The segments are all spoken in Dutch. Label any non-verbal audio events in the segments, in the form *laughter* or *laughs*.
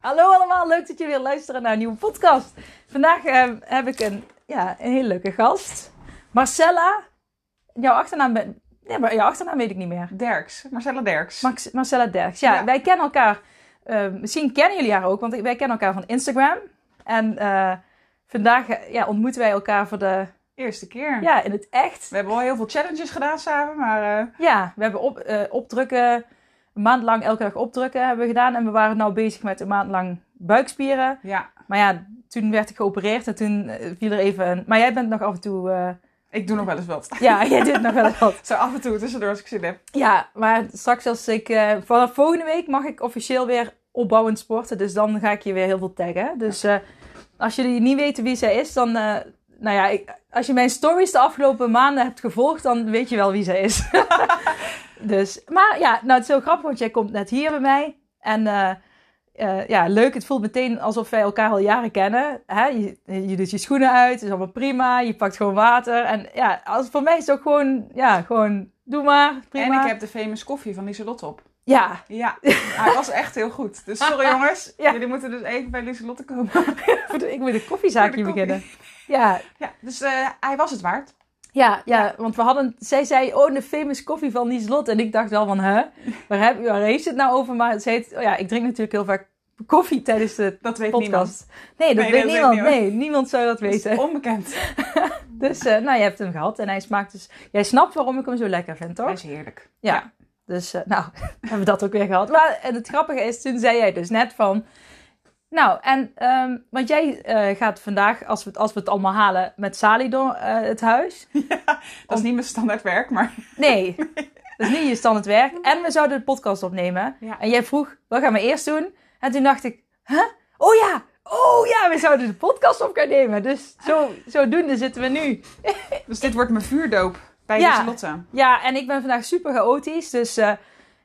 Hallo allemaal, leuk dat jullie weer luisteren naar een nieuwe podcast. Vandaag eh, heb ik een, ja, een hele leuke gast. Marcella. Jouw achternaam, ben, nee, maar jouw achternaam weet ik niet meer. Derks, Marcella Derks. Max, Marcella Derks. Ja, Ja. wij kennen elkaar. eh, misschien kennen jullie haar ook, want wij kennen elkaar van Instagram. En eh, vandaag eh, ja, ontmoeten wij elkaar voor de, Eerste keer. ja, in het echt. We hebben al heel veel challenges gedaan samen, maar eh, Ja, we hebben op, opdrukken, een maand lang elke dag opdrukken hebben we gedaan. En we waren nou bezig met een maand lang buikspieren. ja, Maar ja, toen werd ik geopereerd en toen eh, viel er even een... Maar jij bent nog af en toe... eh, ik doe nog wel eens wat. *laughs* ja, jij doet nog wel eens wat. *laughs* Zo af en toe tussendoor als ik zin heb. Ja, maar straks als ik... eh, vanaf volgende week mag ik officieel weer opbouwend sporten. Dus dan ga ik je weer heel veel taggen. Dus als jullie niet weten wie zij is, dan... nou ja, ik, als je mijn stories de afgelopen maanden hebt gevolgd, dan weet je wel wie zij is. *laughs* dus, maar ja, nou het is heel grappig, want jij komt net hier bij mij. En eh, eh, ja, leuk. Het voelt meteen alsof wij elkaar al jaren kennen. Hè? Je, je doet je schoenen uit, het is allemaal prima. Je pakt gewoon water. En ja, als, voor mij is het ook gewoon, ja, gewoon, doe maar, prima. En ik heb de famous koffie van Lieselotte op. Ja, Ja, hij was echt heel goed. Dus sorry *laughs* jongens, Ja. jullie moeten dus even bij Lieselotte komen. *laughs* ik moet een koffiezaakje beginnen. Ja, Ja, dus eh, hij was het waard. ja, ja, want we hadden, zij zei, oh, de famous koffie van Lieslot. En ik dacht wel van, hè, waar, heb, waar heeft ze het nou over? Maar ze heet, oh ja, ik drink natuurlijk heel vaak koffie tijdens de Dat weet niemand. podcast. Nee, dat Nee, weet dat weet niemand. niemand. nee, niemand zou dat Dat is weten. onbekend. *laughs* Dus, eh, nou, je hebt hem gehad en hij smaakt dus... Jij snapt waarom ik hem zo lekker vind, toch? Hij is heerlijk. Ja. Dus, eh, nou, *laughs* hebben we dat ook weer gehad. Maar en het grappige is, toen zei jij dus net van... Nou, en, ehm, want jij eh, gaat vandaag, als we, het, als we het allemaal halen, met Sali door eh, het huis. *laughs* Dat is niet mijn standaard werk, maar *laughs* Nee, dat is niet je standaard werk. En we zouden de podcast opnemen. Ja. En jij vroeg, wat gaan we eerst doen? En toen dacht ik, huh? Oh ja, oh ja, we zouden de podcast op gaan nemen. Dus zo, zodoende zitten we nu. *laughs* dus dit wordt mijn vuurdoop bij Ja. Lieselotte. Ja, en ik ben vandaag super chaotisch. Dus eh,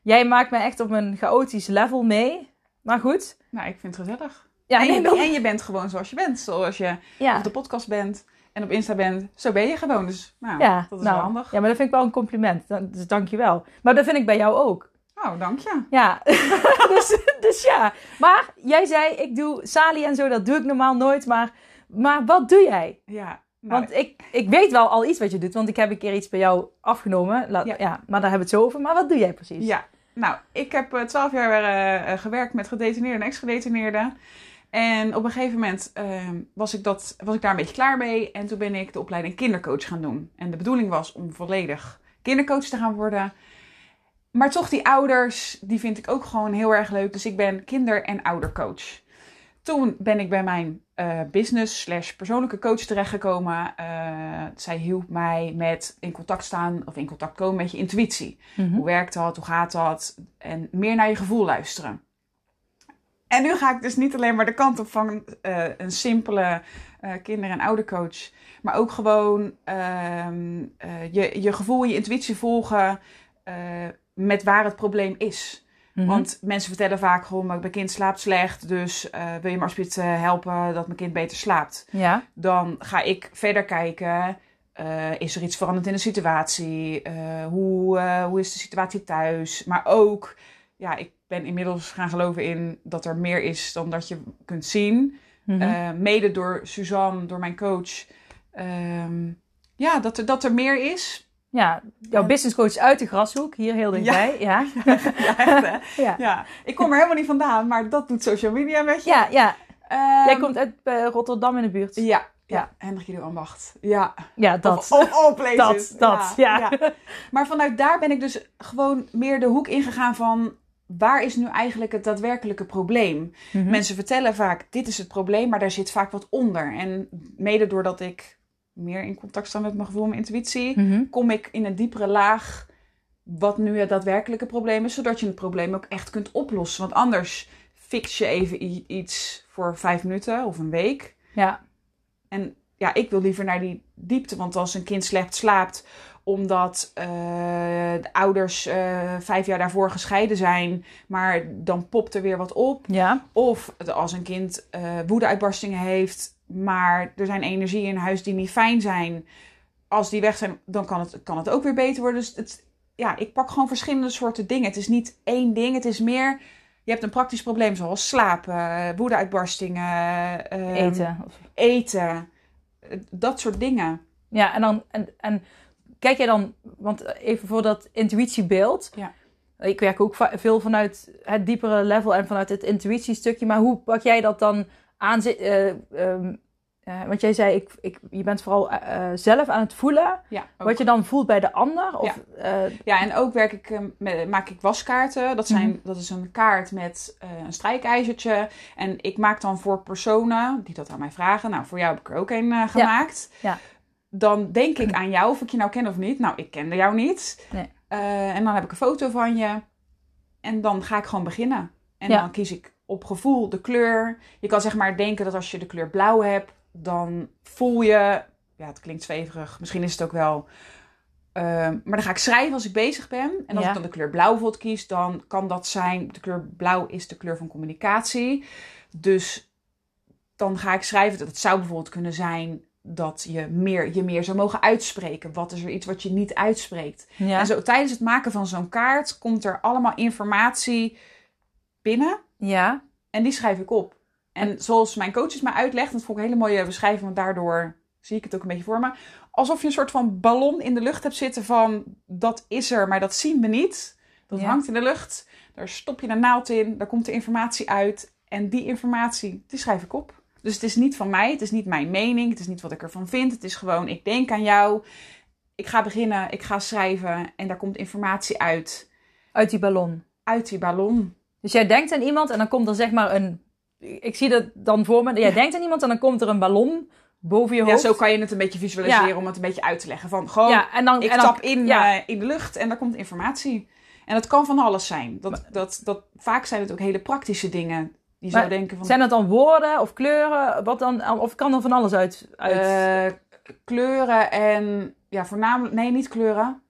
jij maakt me echt op een chaotisch level mee. Maar goed. Nou, ik vind het gezellig. Ja, en, nee, je, dan- en je bent gewoon zoals je bent. Zoals je ja. op de podcast bent en op Insta bent. Zo ben je gewoon. Dus nou, ja, dat is nou, wel handig. Ja, maar dat vind ik wel een compliment. Dus dank je wel. Maar dat vind ik bij jou ook. Oh, dank je. Ja, *laughs* dus, dus ja. Maar jij zei, ik doe Sali en zo, dat doe ik normaal nooit. Maar, maar wat doe jij? Ja, nou, Want ik, ik weet wel al iets wat je doet, want ik heb een keer iets bij jou afgenomen. Laat, ja. Ja. maar daar hebben we het zo over. Maar wat doe jij precies? ja. Nou ik heb eh, twaalf jaar eh, eh, gewerkt met gedetineerden en ex-gedetineerden. En op een gegeven moment ehm, was, ik dat, was ik daar een beetje klaar mee. En toen ben ik de opleiding kindercoach gaan doen. En de bedoeling was om volledig kindercoach te gaan worden. Maar toch die ouders, die vind ik ook gewoon heel erg leuk. Dus ik ben kinder- en oudercoach. Toen ben ik bij mijn eh, business slash persoonlijke coach terechtgekomen. Eh, zij hielp mij met in contact staan of in contact komen met je intuïtie. Mhm. Hoe werkt dat? Hoe gaat dat? En meer naar je gevoel luisteren. En nu ga ik dus niet alleen maar de kant op van eh, een simpele kinder- en oudercoach. Maar ook gewoon ehm, eh, je, je gevoel, je intuïtie volgen met waar het probleem is. Mhm. Want mensen vertellen vaak gewoon, mijn kind slaapt slecht. Dus eh, wil je me alsjeblieft eh, helpen dat mijn kind beter slaapt? Ja. Dan ga ik verder kijken. eh, is er iets veranderd in de situatie? Hoe, hoe is de situatie thuis? Maar ook, ja, ik ben inmiddels gaan geloven in dat er meer is dan dat je kunt zien. Mhm. Mede door Suzanne, door mijn coach. Ehm, ja, dat er, dat er meer is. Ja, jouw en- businesscoach uit de grashoek, hier heel dichtbij. Ja, *laughs* ja, echt hè? ja. Ik kom er helemaal niet vandaan, maar dat doet social media met je. ja, ja. Ehm, Jij komt uit eh, Rotterdam in de buurt. Ja, Ja. Hendrik Ido Ambacht. Ja, Ja, dat. Of, places. Dat, dat, ja. Maar vanuit daar ben ik dus gewoon meer de hoek ingegaan van... waar is nu eigenlijk het daadwerkelijke probleem? Mhm. Mensen vertellen vaak, dit is het probleem, maar daar zit vaak wat onder. En mede doordat ik meer in contact staan met mijn gevoel en mijn intuïtie, Mhm. kom ik in een diepere laag wat nu het daadwerkelijke probleem is, zodat je het probleem ook echt kunt oplossen. Want anders fix je even iets voor vijf minuten of een week. Ja. En ja, ik wil liever naar die diepte. Want als een kind slecht slaapt omdat eh, de ouders eh, vijf jaar daarvoor gescheiden zijn, maar dan popt er weer wat op. Ja. Of als een kind eh woedeuitbarstingen heeft, maar er zijn energieën in huis die niet fijn zijn. Als die weg zijn, dan kan het, kan het ook weer beter worden. Dus het, ja, ik pak gewoon verschillende soorten dingen. Het is niet één ding, het is meer... Je hebt een praktisch probleem zoals slapen, woedeuitbarstingen, eh, Eten. Eten, eh, dat soort dingen. Ja, en dan... En, en kijk jij dan... Want even voor dat intuïtiebeeld. Ja. Ik werk ook veel vanuit het diepere level en vanuit het intuïtiestukje. Maar hoe pak jij dat dan aan? eh, ehm, eh, want jij zei, ik, ik, je bent vooral eh, eh, zelf aan het voelen. Ja. Wat je dan voelt bij de ander. Of, eh, Ja, en ook werk ik, eh, met, maak ik waskaarten. Dat, zijn, Mhm. dat is een kaart met een strijkijzertje. En ik maak dan voor personen die dat aan mij vragen. Nou, voor jou heb ik er ook een gemaakt. Ja. Dan denk ik *clears throat* aan jou, of ik je nou ken of niet. Nou, ik kende jou niet. Nee. En dan heb ik een foto van je. En dan ga ik gewoon beginnen. En Ja. dan kies ik op gevoel de kleur. Je kan zeg maar denken dat als je de kleur blauw hebt, dan voel je... Ja, het klinkt zweverig. Misschien is het ook wel... Ehm, maar dan ga ik schrijven als ik bezig ben. En als Ja. ik dan de kleur blauw bijvoorbeeld kies, dan kan dat zijn... De kleur blauw is de kleur van communicatie. Dus dan ga ik schrijven. Dat het zou bijvoorbeeld kunnen zijn dat je meer, je meer zou mogen uitspreken. Wat is er iets wat je niet uitspreekt? ja. En zo tijdens het maken van zo'n kaart komt er allemaal informatie binnen. ja. En die schrijf ik op. En zoals mijn coaches mij uitlegt, dat vond ik een hele mooie beschrijving, want daardoor zie ik het ook een beetje voor me. Alsof je een soort van ballon in de lucht hebt zitten van dat is er, maar dat zien we niet. Dat Ja. hangt in de lucht. Daar stop je een naald in, daar komt de informatie uit. En die informatie, die schrijf ik op. Dus het is niet van mij, het is niet mijn mening, het is niet wat ik ervan vind. Het is gewoon, ik denk aan jou, ik ga beginnen, ik ga schrijven en daar komt informatie uit. Uit die ballon. Uit die ballon. Dus jij denkt aan iemand en dan komt er zeg maar een... Ik zie dat dan voor me. Jij denkt aan iemand en dan komt er een ballon boven je Ja, hoofd. zo kan je het een beetje visualiseren Ja. om het een beetje uit te leggen. Van gewoon, Ja, en dan, ik en dan, tap in, ja. eh, in de lucht en daar komt informatie. En dat kan van alles zijn. Dat, dat, dat, vaak zijn het ook hele praktische dingen. Je zou denken van Zijn dat dan woorden of kleuren? Wat dan, of kan er van alles uit? uit? eh, kleuren en ja, voornamelijk, nee, niet kleuren.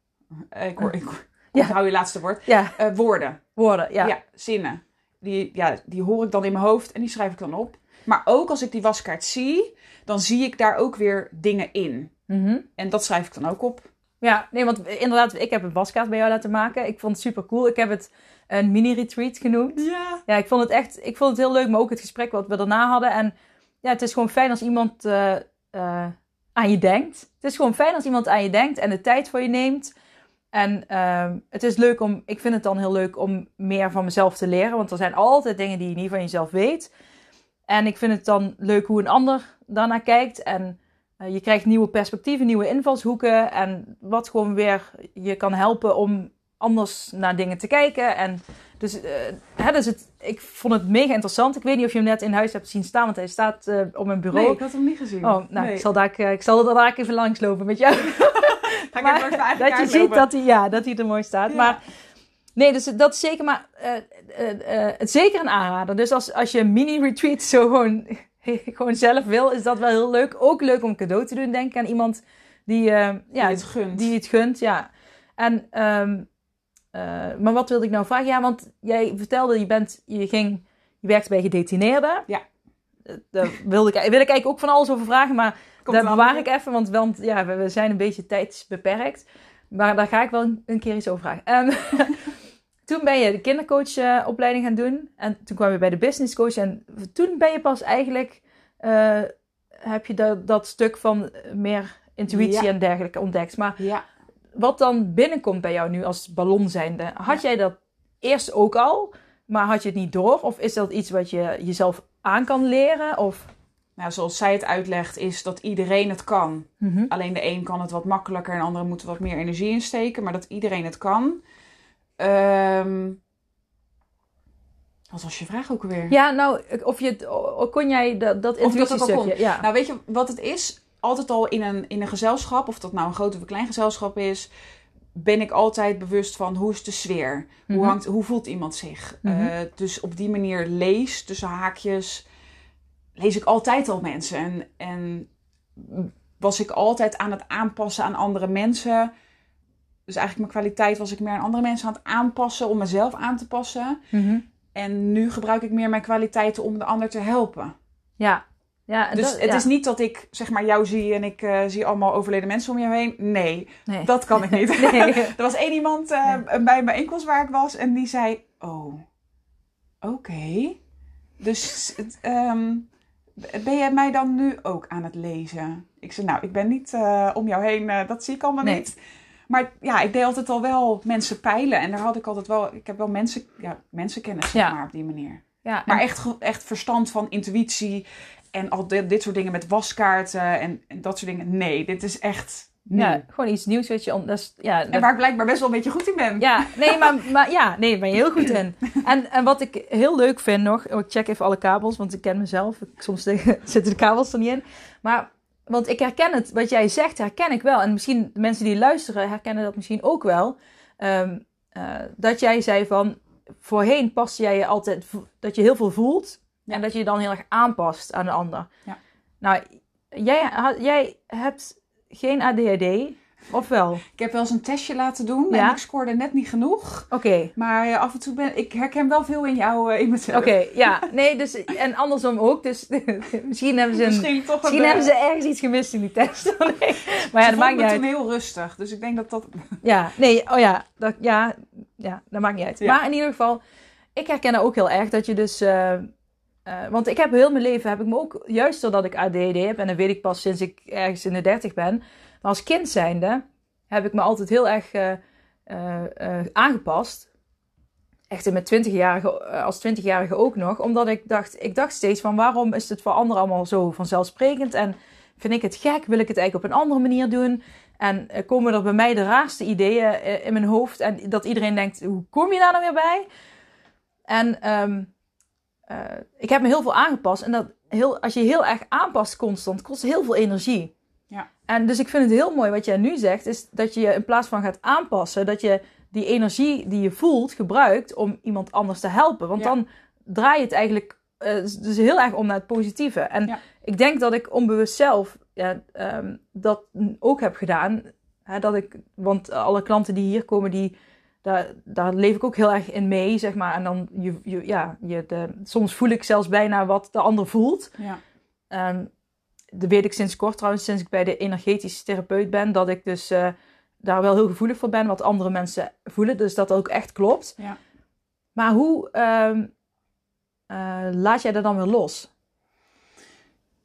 Eh, ik hoor, ik, ik Ja. onthoud je laatste woord. ja, woorden, woorden. Ja. ja. zinnen. Die, ja, die hoor ik dan in mijn hoofd en die schrijf ik dan op. Maar ook als ik die waskaart zie, dan zie ik daar ook weer dingen in. Mhm. En dat schrijf ik dan ook op. Ja, nee, want inderdaad, ik heb een waskaart bij jou laten maken. Ik vond het super cool. Ik heb het een mini-retreat genoemd. Ja. Ja, ik vond het echt, ik vond het heel leuk, maar ook het gesprek wat we daarna hadden. En ja, het is gewoon fijn als iemand eh, eh, aan je denkt. Het is gewoon fijn als iemand aan je denkt en de tijd voor je neemt. En ehm, het is leuk om, ik vind het dan heel leuk om meer van mezelf te leren. Want er zijn altijd dingen die je niet van jezelf weet. En ik vind het dan leuk hoe een ander daarnaar kijkt. En eh, je krijgt nieuwe perspectieven, nieuwe invalshoeken. En wat gewoon weer je kan helpen om anders naar dingen te kijken. En dus, eh, hè, dus het, ik vond het mega interessant. Ik weet niet of je hem net in huis hebt zien staan, want hij staat eh, op mijn bureau. Nee, ik had hem niet gezien. Oh, nou, Nee. ik, zal daar, eh, ik zal er daar even langslopen met jou. *laughs* Maar eigen dat je ziet lopen. dat hij, ja, dat hij er mooi staat. Ja. Maar nee, dus dat is zeker maar het zeker een aanrader. Dus als, als je een mini-retreat zo gewoon, *laughs* gewoon zelf wil, is dat wel heel leuk. Ook leuk om een cadeau te doen, denk ik, aan iemand die, ja, Die het gunt. die het gunt. Ja. En, ehm, eh, maar wat wilde ik nou vragen? Ja, want jij vertelde, je, bent, je, ging, je werkt bij gedetineerden. Ja. Eh, Daar wilde ik, wil ik eigenlijk ook van alles over vragen, maar Komt wel bewaar ik even, want, want ja, we, we zijn een beetje tijdsbeperkt. Maar daar ga ik wel een, keer iets over vragen. Ehm, *laughs* toen ben je de kindercoachopleiding gaan doen. En toen kwam je bij de business coach. En toen ben je pas eigenlijk... eh, heb je dat, dat stuk van meer intuïtie Ja. en dergelijke ontdekt. Maar Ja. Wat dan binnenkomt bij jou nu als ballon zijnde... Had jij dat eerst ook al, maar had je het niet door? Of is dat iets wat je jezelf aan kan leren? Of... Nou, zoals zij het uitlegt, is dat iedereen het kan. Mhm. Alleen de een kan het wat makkelijker en de andere moet er wat meer energie in steken. Maar dat iedereen het kan. Ehm wat was je vraag ook alweer? Ja, nou, of je het, kon jij dat, dat dat intuïtiestukje... Ja. Nou, weet je wat het is? Altijd al in een, in een gezelschap, of dat nou een groot of een klein gezelschap is, ben ik altijd bewust van hoe is de sfeer? Hoe, Mhm. hangt, hoe voelt iemand zich? Mhm. Eh, dus op die manier lees, tussen haakjes, lees ik altijd al mensen. En, en was ik altijd aan het aanpassen aan andere mensen. Dus eigenlijk mijn kwaliteit was ik meer aan andere mensen aan het aanpassen om mezelf aan te passen. Mhm. En nu gebruik ik meer mijn kwaliteiten om de ander te helpen. Ja. Ja Dus dat- het ja. is niet dat ik zeg maar jou zie en ik eh, zie allemaal overleden mensen om je heen. Nee, Nee. dat kan ik niet. *laughs* Nee. *laughs* er was één iemand eh, bij een bijeenkomst waar ik was en die zei: Oh, oké. Dus ehm, ben jij mij dan nu ook aan het lezen? Ik zei: Nou, ik ben niet eh, om jou heen, dat zie ik allemaal niet. Maar ja, ik deed altijd al wel mensen peilen en daar had ik altijd wel, ik heb wel mensen, ja, mensenkennis zeg Ja. maar op die manier. Ja, Maar echt, echt verstand van intuïtie en al dit, dit soort dingen met waskaarten en, en dat soort dingen. Nee, dit is echt nieuw. ja, gewoon iets nieuws wat je... On, dat is, ja, En waar ik blijkbaar best wel een beetje goed in ben. Ja, nee, maar, maar ja, nee, daar ben je heel goed in. En, en wat ik heel leuk vind nog, oh, ik check even alle kabels, want ik ken mezelf. Ik- Soms *laughs* zitten de kabels er niet in. Maar, want ik herken het, wat jij zegt, herken ik wel. En misschien de mensen die luisteren herkennen dat misschien ook wel. Ehm, eh, dat jij zei van, voorheen paste jij je altijd, dat je heel veel voelt. Ja. En dat je je dan heel erg aanpast aan de ander. Ja. Nou, jij, jij hebt geen ADHD, of wel? Ik heb wel eens een testje laten doen Ja. en ik scoorde net niet genoeg. Oké. Maar eh, af en toe ben ik herken wel veel in jou, eh, in mezelf. Oké, ja. *laughs* Nee, dus, en andersom ook. Dus *laughs* misschien hebben ze, een, misschien Misschien toch een, hebben eh, ze ergens iets gemist in die test. *laughs* Nee. Maar ja, dat maakt niet toen uit. heel rustig. Dus ik denk dat dat... Ja, nee, oh ja. Dat, ja, ja, dat maakt niet uit. Ja. Maar in ieder geval, ik herken ook heel erg dat je dus... eh, eh, want ik heb heel mijn leven, heb ik me ook, juist doordat ik ADHD heb, en dat weet ik pas sinds ik ergens in de dertig ben, maar als kind zijnde heb ik me altijd heel erg eh, eh, aangepast. Echt in mijn 20-jarige, eh, als 20-jarige ook nog. Omdat ik dacht, ik dacht steeds van waarom is het voor anderen allemaal zo vanzelfsprekend? En vind ik het gek? Wil ik het eigenlijk op een andere manier doen? En komen er bij mij de raarste ideeën in mijn hoofd? En dat iedereen denkt, hoe kom je daar nou weer bij? En ehm, eh, ik heb me heel veel aangepast. En dat heel, als je heel erg aanpast constant, kost heel veel energie. Ja. En dus ik vind het heel mooi wat jij nu zegt, is dat je in plaats van gaat aanpassen, dat je die energie die je voelt gebruikt om iemand anders te helpen. Want Ja. dan draai je het eigenlijk eh, dus heel erg om naar het positieve. En Ja. ik denk dat ik onbewust zelf ja, ehm, dat ook heb gedaan. Hè, dat ik, want alle klanten die hier komen, die, daar, daar leef ik ook heel erg in mee, zeg maar. En dan, je, je, ja, je, de, soms voel ik zelfs bijna wat de ander voelt. Ja. Ehm, dat weet ik sinds kort trouwens, sinds ik bij de energetisch therapeut ben, dat ik dus eh, daar wel heel gevoelig voor ben, wat andere mensen voelen. Dus dat ook echt klopt. Ja. Maar hoe ehm, eh, laat jij dat dan weer los?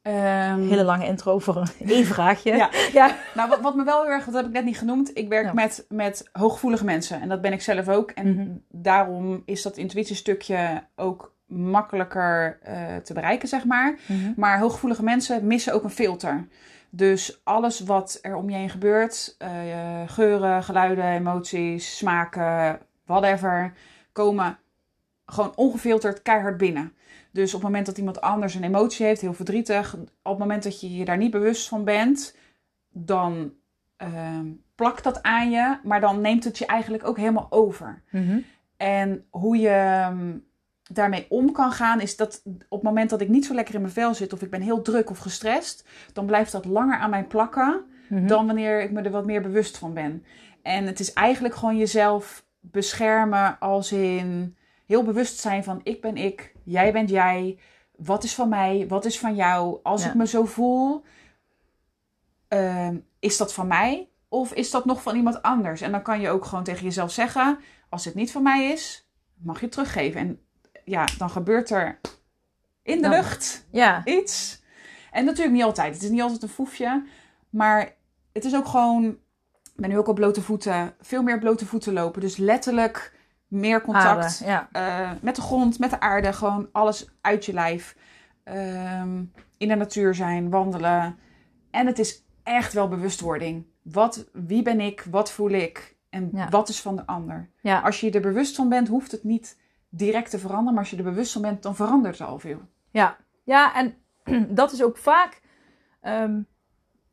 Ehm, Hele lange intro voor een *laughs* één vraagje. Ja. ja. Nou, wat, wat me wel heel erg, dat heb ik net niet genoemd. Ik werk Ja. met, met hooggevoelige mensen. En dat ben ik zelf ook. En Mhm. daarom is dat intuïtiestukje ook makkelijker eh, te bereiken, zeg maar. Mhm. Maar hooggevoelige mensen missen ook een filter. Dus alles wat er om je heen gebeurt, eh, geuren, geluiden, emoties, smaken, whatever, komen gewoon ongefilterd keihard binnen. Dus op het moment dat iemand anders een emotie heeft, heel verdrietig, op het moment dat je je daar niet bewust van bent, dan ehm, plakt dat aan je, maar dan neemt het je eigenlijk ook helemaal over. Mhm. En hoe je ehm, daarmee om kan gaan, is dat op het moment dat ik niet zo lekker in mijn vel zit of ik ben heel druk of gestrest, dan blijft dat langer aan mij plakken Mhm. dan wanneer ik me er wat meer bewust van ben. En het is eigenlijk gewoon jezelf beschermen als in heel bewust zijn van ik ben ik, jij bent jij, wat is van mij, wat is van jou. Als Ja. ik me zo voel, ehm, is dat van mij of is dat nog van iemand anders? En dan kan je ook gewoon tegen jezelf zeggen, als het niet van mij is, mag je het teruggeven. En ja, dan gebeurt er in de Dan- lucht Ja. iets. En natuurlijk niet altijd. Het is niet altijd een foefje. Maar het is ook gewoon... Ik ben nu ook op blote voeten. Veel meer blote voeten lopen. Dus letterlijk meer contact Aarde, ja. eh, met de grond, met de aarde. Gewoon alles uit je lijf. Ehm, in de natuur zijn, wandelen. En het is echt wel bewustwording. Wat, wie ben ik? Wat voel ik? En Ja. wat is van de ander? ja. Als je er bewust van bent, hoeft het niet direct te veranderen. Maar als je er bewust van bent, dan verandert het al veel. Ja, ja en *clears throat* dat is ook vaak. ehm,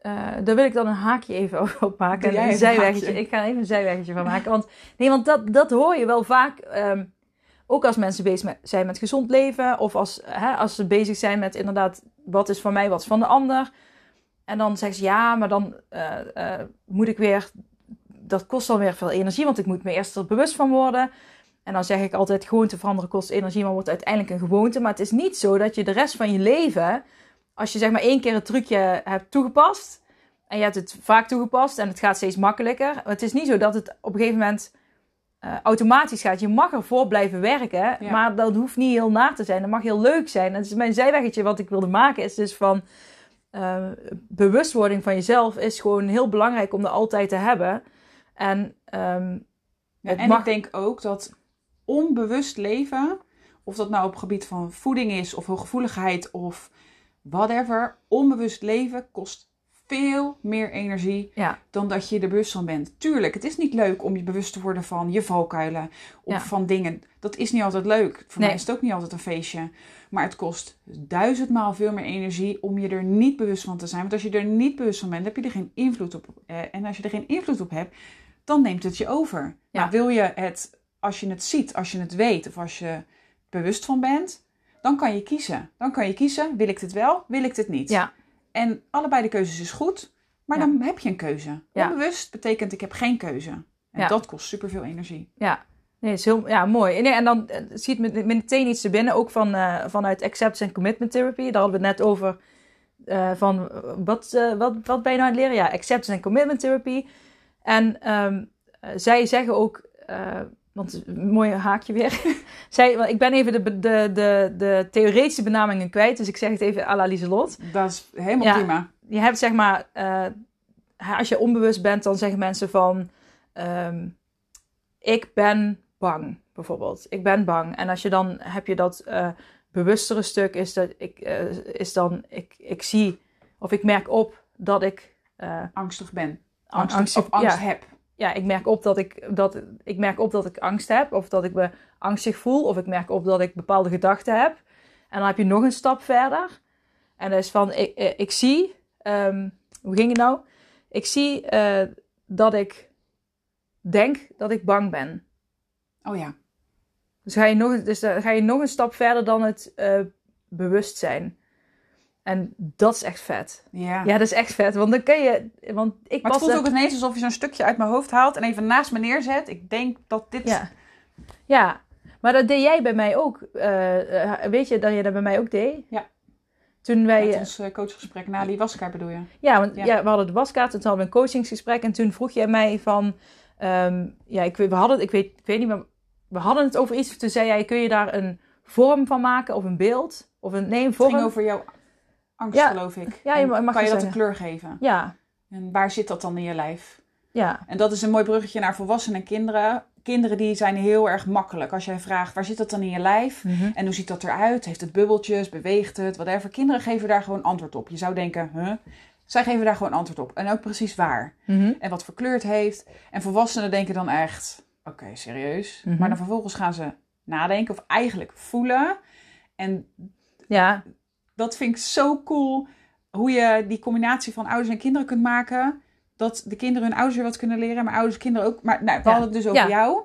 eh, daar wil ik dan een haakje even *laughs* op maken. Een zijweggetje. haakje. Ik ga even een zijweggetje van maken. Want, nee, want dat, dat hoor je wel vaak. ehm, ook als mensen bezig met- zijn met gezond leven. Of als, hè, als ze bezig zijn met inderdaad... Wat is van mij, wat is van de ander. En dan zeggen ze... Ja, maar dan eh, eh, moet ik weer... Dat kost dan weer veel energie. Want ik moet me eerst er bewust van worden. En dan zeg ik altijd... Gewoonte veranderen kost energie. Maar wordt uiteindelijk een gewoonte. Maar het is niet zo dat je de rest van je leven... Als je zeg maar één keer het trucje hebt toegepast... En je hebt het vaak toegepast en het gaat steeds makkelijker. Het is niet zo dat het op een gegeven moment eh, automatisch gaat. Je mag ervoor blijven werken, Ja. maar dat hoeft niet heel naar te zijn. Dat mag heel leuk zijn. En is mijn zijweggetje wat ik wilde maken is dus van eh, bewustwording van jezelf is gewoon heel belangrijk om er altijd te hebben. En Ja, Het en mag- ik denk ook dat onbewust leven, of dat nou op het gebied van voeding is, of hooggevoeligheid, of whatever, onbewust leven kost veel meer energie ja, dan dat je er bewust van bent. Tuurlijk, het is niet leuk om je bewust te worden van je valkuilen of Ja. van dingen. Dat is niet altijd leuk. Voor Nee. mij is het ook niet altijd een feestje. Maar het kost duizendmaal veel meer energie om je er niet bewust van te zijn. Want als je er niet bewust van bent, heb je er geen invloed op. Eh, en als je er geen invloed op hebt, dan neemt het je over. Ja. Maar wil je het, als je het ziet, als je het weet of als je bewust van bent, dan kan je kiezen. Dan kan je kiezen, wil ik dit wel, wil ik dit niet. ja, En allebei de keuzes is goed, maar Ja. dan heb je een keuze. Onbewust betekent ik heb geen keuze. En dat kost superveel energie. ja. Nee, is heel ja, mooi. Nee, en dan eh, schiet me meteen iets te binnen, ook van, eh, vanuit Acceptance and Commitment Therapy. Daar hadden we het net over. eh, van wat, eh, wat, wat ben je nou aan het leren? Ja, Acceptance and Commitment Therapy. En ehm, eh, zij zeggen ook, want een mooi haakje weer. *laughs* zij, ik ben even de, de, de, de theoretische benamingen kwijt, dus ik zeg het even à la Lieselot. Dat is helemaal Ja. prima. Je hebt zeg maar, eh, als je onbewust bent, dan zeggen mensen van, ehm, ik ben bang, bijvoorbeeld. Ik ben bang. En als je dan, heb je dat eh, bewustere stuk, is dat ik, eh, is dan, ik, ik zie, of ik merk op dat ik, Angstig ben. An- Angstig, angstig- of angst ja. heb. Ja, ik merk op dat ik, dat, ik merk op dat ik angst heb, of dat ik me angstig voel, of ik merk op dat ik bepaalde gedachten heb. En dan heb je nog een stap verder. En dat is van, ik, eh, ik zie, ehm, hoe ging het nou? Ik zie eh, dat ik denk dat ik bang ben. Oh ja. Dus ga je nog, dus dan ga je nog een stap verder dan het eh, bewustzijn. En dat is echt vet. Ja. Ja, dat is echt vet. Want dan kun je, want ik Maar het voelt ook ineens alsof je zo'n stukje uit mijn hoofd haalt en even naast me neerzet. Ik denk dat dit... Ja. ja, maar dat deed jij bij mij ook. Eh, eh, weet je dat je dat bij mij ook deed? Ja. Toen wij. Met ons eh, coachgesprek na die waskaart bedoel je? ja, want Ja. ja. we hadden de waskaart en toen hadden we een coachingsgesprek. En toen vroeg jij mij van. ehm, ja, ik, weet- we hadden, ik, weet, ik weet niet meer. We hadden het over iets. Toen zei jij: kun je daar een vorm van maken of een beeld? Of een, nee, een Het vorm. ging over jouw angst, Ja. geloof ik. Ja, je mag- mag kan je dat een kleur geven? Ja, En waar zit dat dan in je lijf? ja, En dat is een mooi bruggetje naar volwassenen en kinderen. Kinderen die zijn heel erg makkelijk. Als jij vraagt, waar zit dat dan in je lijf? Mhm. En hoe ziet dat eruit? Heeft het bubbeltjes? Beweegt het? Whatever. Kinderen geven daar gewoon antwoord op. Je zou denken, huh? Zij geven daar gewoon antwoord op. En ook precies waar. Mhm. En wat voor kleur het heeft. En volwassenen denken dan echt, oké, serieus. Mhm. Maar dan vervolgens gaan ze nadenken of eigenlijk voelen. En ja, dat vind ik zo cool. Hoe je die combinatie van ouders en kinderen kunt maken. Dat de kinderen hun ouders weer wat kunnen leren. Maar ouders kinderen ook. Maar nou, we Ja. hadden het dus over Ja. jou.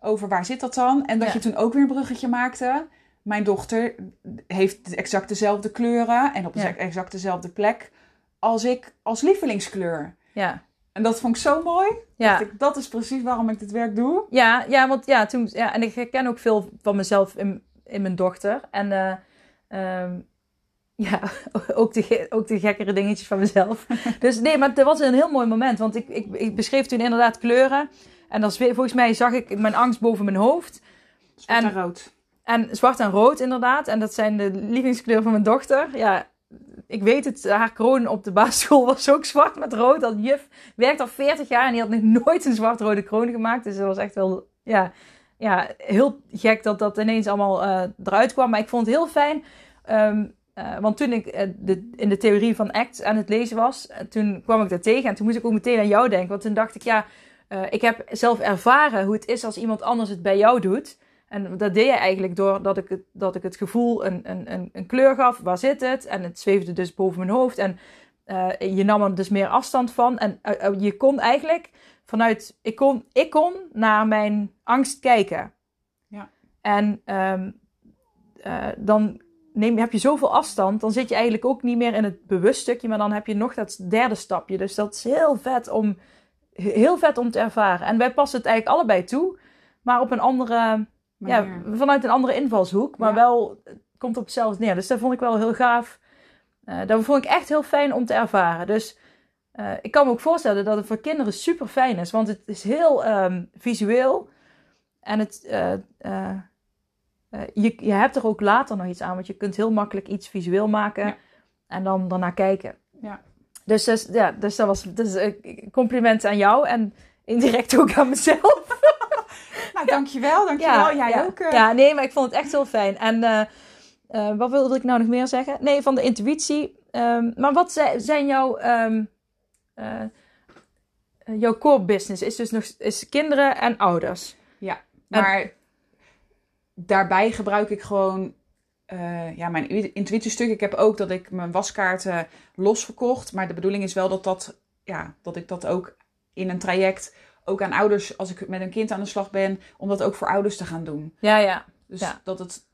Over waar zit dat dan? En dat Ja. je toen ook weer een bruggetje maakte. Mijn dochter heeft exact dezelfde kleuren. En op exact dezelfde plek. Als ik als lievelingskleur. ja, En dat vond ik zo mooi. ja. Dat, ik, dat is precies waarom ik dit werk doe. Ja, ja, want ja, toen, ja, en ik herken ook veel van mezelf in, in mijn dochter. En eh, ehm, ja, *laughs* ook de, ook de gekkere dingetjes van mezelf. *laughs* dus nee, maar het was een heel mooi moment. Want ik, ik, ik beschreef toen inderdaad kleuren. En dan, volgens mij zag ik mijn angst boven mijn hoofd. Zwart en, En- rood. En zwart en rood inderdaad. En dat zijn de lievelingskleuren van mijn dochter. Ja, ik weet het, haar kroon op de basisschool *laughs* was ook zwart met rood. Dat juf werkt al 40 jaar en die had nog nooit een zwart-rode kroon gemaakt. Dus dat was echt wel, ja, ja heel gek dat dat ineens allemaal eh, eruit kwam. Maar ik vond het heel fijn. ehm, eh, want toen ik eh, de, in de theorie van ACT aan het lezen was, eh, toen kwam ik daar tegen. En toen moest ik ook meteen aan jou denken. Want toen dacht ik, ja, ik heb zelf ervaren hoe het is als iemand anders het bij jou doet. En dat deed je eigenlijk doordat ik het, dat ik het gevoel een, een, een, een kleur gaf. Waar zit het? En het zweefde dus boven mijn hoofd. En je nam er dus meer afstand van. En je kon eigenlijk vanuit. Ik kon, ik kon naar mijn angst kijken. Ja. En ehm, eh, dan neem, heb je zoveel afstand. Dan zit je eigenlijk ook niet meer in het bewust stukje. Maar dan heb je nog dat derde stapje. Dus dat is heel vet om, heel vet om te ervaren. En wij passen het eigenlijk allebei toe. Maar op een andere. Ja, vanuit een andere invalshoek. Maar Ja. wel het komt op hetzelfde neer. Dus dat vond ik wel heel gaaf. Eh, dat vond ik echt heel fijn om te ervaren. Dus eh, ik kan me ook voorstellen dat het voor kinderen super fijn is. Want het is heel ehm, visueel. En het, eh, eh, je, je hebt er ook later nog iets aan. Want je kunt heel makkelijk iets visueel maken. Ja. En dan daarna kijken. Ja. Dus, dus, ja, dus dat was dus, eh, complimenten aan jou. En indirect ook aan mezelf. *laughs* Nou, dankjewel, dankjewel. Jij ja. ook. eh. Ja, nee, maar ik vond het echt heel fijn. En wat wilde ik nou nog meer zeggen? Nee, van de intuïtie. Ehm, maar wat zi- zijn jouw, ehm, eh, eh, jouw core business? Is dus nog is kinderen en ouders. Maar daarbij gebruik ik gewoon eh, ja, mijn intuïtiestuk. Ik heb ook dat ik mijn waskaarten los verkocht. Maar de bedoeling is wel dat, dat, ja, dat ik dat ook in een traject, ook aan ouders, als ik met een kind aan de slag ben, om dat ook voor ouders te gaan doen. Ja, ja. Dus Ja. dat het.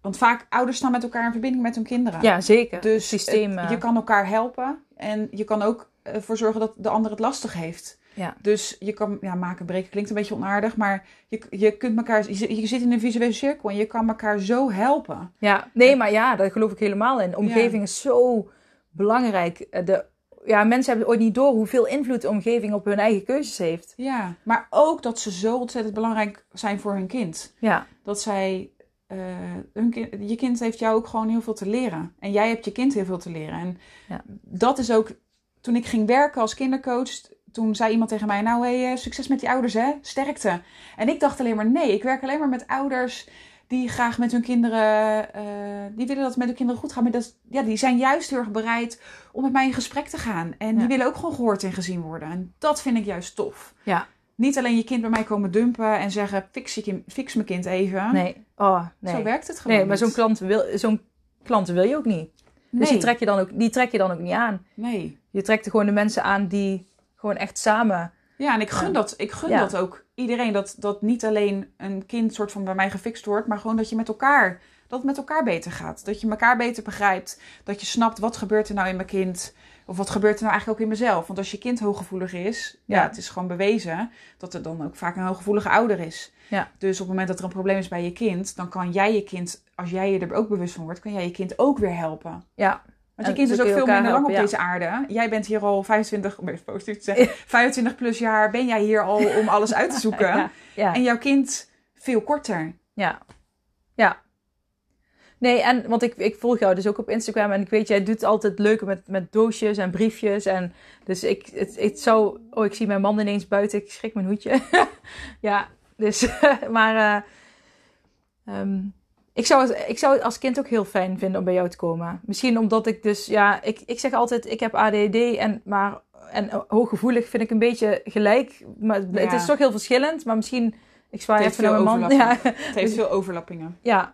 Want vaak ouders staan met elkaar in verbinding met hun kinderen. Ja, zeker. Dus systeem. het- eh, je kan elkaar helpen en je kan ook ervoor zorgen dat de ander het lastig heeft. Ja. Dus je kan, ja, maken breken klinkt een beetje onaardig, maar je, je kunt elkaar, je, zit- je zit in een visuele cirkel en je kan elkaar zo helpen. Ja, nee, maar ja, daar geloof ik helemaal in. Omgeving is zo belangrijk. Eh, De, ja, mensen hebben ooit niet door hoeveel invloed de omgeving op hun eigen keuzes heeft. Ja, maar ook dat ze zo ontzettend belangrijk zijn voor hun kind. Ja, Dat zij, eh, hun kind, je kind heeft jou ook gewoon heel veel te leren. En jij hebt je kind heel veel te leren. En Ja. dat is ook, toen ik ging werken als kindercoach, toen zei iemand tegen mij, nou hey, eh, succes met die ouders hè, sterkte. En ik dacht alleen maar, nee, ik werk alleen maar met ouders die graag met hun kinderen, eh, die willen dat het met hun kinderen goed gaat. Maar dat, ja, die zijn juist heel erg bereid om met mij in gesprek te gaan. En Ja. die willen ook gewoon gehoord en gezien worden. En dat vind ik juist tof. Ja. Niet alleen je kind bij mij komen dumpen en zeggen, fix, je kind, fix mijn kind even. nee. Oh, nee. Zo werkt het gewoon Nee, maar zo'n klant, wil, zo'n klant wil je ook niet. Dus nee. die, trek je dan ook, die trek je dan ook niet aan. nee. Je trekt er gewoon de mensen aan die gewoon echt samen... Ja, en ik gun, Ja. dat, ik gun Ja. dat ook iedereen. Dat, dat niet alleen een kind soort van bij mij gefixt wordt, maar gewoon dat je met elkaar, dat het met elkaar beter gaat. Dat je elkaar beter begrijpt. Dat je snapt wat gebeurt er nou in mijn kind. Of wat gebeurt er nou eigenlijk ook in mezelf. Want als je kind hooggevoelig is, ja, Ja. het is gewoon bewezen dat er dan ook vaak een hooggevoelige ouder is. Ja. Dus op het moment dat er een probleem is bij je kind, dan kan jij je kind, als jij je er ook bewust van wordt, kan jij je kind ook weer helpen. Ja, Want je En kind is ook veel minder lang op deze aarde. Jij bent hier al 25, om even positief te zeggen, 25 plus jaar ben jij hier al om alles uit te *laughs* zoeken. ja, ja. En jouw kind veel korter. Ja. Ja. Nee, en want ik, ik volg jou dus ook op Instagram en ik weet, jij doet altijd leuke met, met doosjes en briefjes. En dus ik, het, het zou, oh, ik zie mijn man ineens buiten, ik schrik mijn hoedje. *laughs* ja, dus, *laughs* maar eh, ehm, ik, zou, het- ik zou het als kind ook heel fijn vinden om bij jou te komen. Misschien omdat ik dus, ja, ik, ik zeg altijd, ik heb ADD en, maar, en hooggevoelig vind ik een beetje gelijk. Maar het, is toch heel verschillend, maar misschien, ik zwaai even naar mijn man. *laughs* Ja, Het heeft veel overlappingen. ja,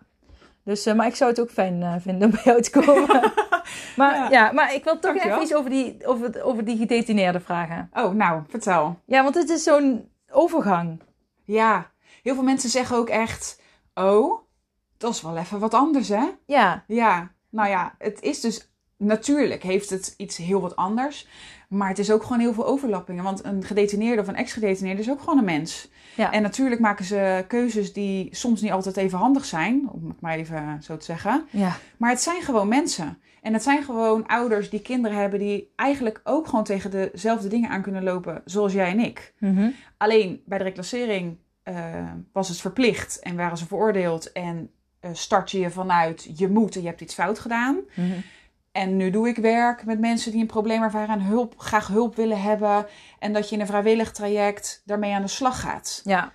dus, eh, maar ik zou het ook fijn eh, vinden om bij jou te komen. *laughs* maar, ja. Ja. maar ik wil toch even iets over die, over, over die gedetineerden vragen. Oh, nou, vertel. Ja, want het is zo'n overgang. Ja, heel veel mensen zeggen ook echt... Oh, dat is wel even wat anders, hè? Ja, Ja, nou ja, het is dus... Natuurlijk heeft het iets heel wat anders. Maar het is ook gewoon heel veel overlappingen. Want een gedetineerde of een ex-gedetineerde is ook gewoon een mens. Ja. En natuurlijk maken ze keuzes die soms niet altijd even handig zijn. Om het maar even zo te zeggen. ja, Maar het zijn gewoon mensen. En het zijn gewoon ouders die kinderen hebben die eigenlijk ook gewoon tegen dezelfde dingen aan kunnen lopen zoals jij en ik. Mhm. Alleen bij de reclassering eh, was het verplicht en waren ze veroordeeld en start je je vanuit je moet en je hebt iets fout gedaan. Mhm. En nu doe ik werk met mensen die een probleem ervaren en hulp, graag hulp willen hebben. En dat je in een vrijwillig traject daarmee aan de slag gaat. ja,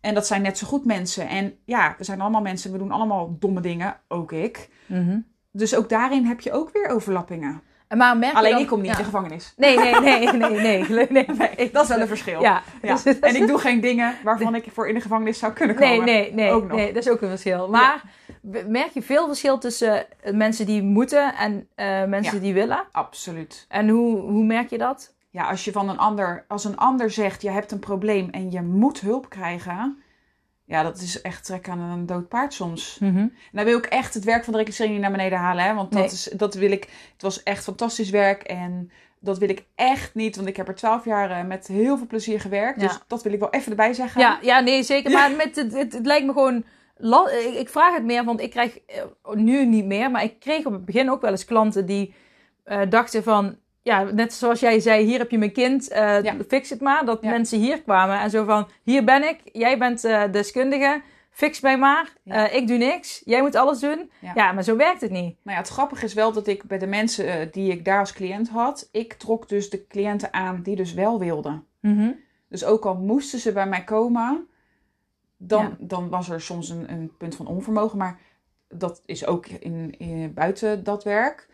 En dat zijn net zo goed mensen. En ja, we zijn allemaal mensen, we doen allemaal domme dingen, ook ik. Mhm. Dus ook daarin heb je ook weer overlappingen. Maar merk Alleen dan- ik kom niet ja. in de gevangenis. Nee, nee, nee, nee, nee, geluk- nee, nee. *laughs* Dat is wel een verschil. Ja, Ja. dus- En ik doe geen dingen waarvan ik voor in de gevangenis zou kunnen komen. Nee, nee, nee, nee, dat is ook een verschil. Maar merk je veel verschil tussen eh, mensen die moeten en eh, mensen die willen? Absoluut. En hoe, hoe merk je dat? Ja, als je van een ander, als een ander zegt, je hebt een probleem en je moet hulp krijgen. Ja, dat is echt trek aan een dood paard soms. En dan wil ik echt het werk van de reclassering niet naar beneden halen. Hè? Want dat, Nee. is, dat wil ik. Het was echt fantastisch werk. En dat wil ik echt niet. Want ik heb er twaalf jaar eh, met heel veel plezier gewerkt. Ja. Dus dat wil ik wel even erbij zeggen. Ja, ja, nee, zeker. Maar *laughs* met het, het, het lijkt me gewoon... ik vraag het meer, want ik krijg eh, nu niet meer... maar ik kreeg op het begin ook wel eens klanten die eh, dachten van... Ja, net zoals jij zei, hier heb je mijn kind, Ja. fix het maar. Dat Ja. mensen hier kwamen en zo van... Hier ben ik, jij bent eh, deskundige, fix mij maar. Ja. Eh, ik doe niks, jij moet alles doen. Ja. Maar zo werkt het niet. Nou ja, het grappige is wel dat ik bij de mensen die ik daar als cliënt had. Ik trok dus de cliënten aan die dus wel wilden. Dus ook al moesten ze bij mij komen, dan, dan was er soms een, een punt van onvermogen. Maar dat is ook in, in, buiten dat werk.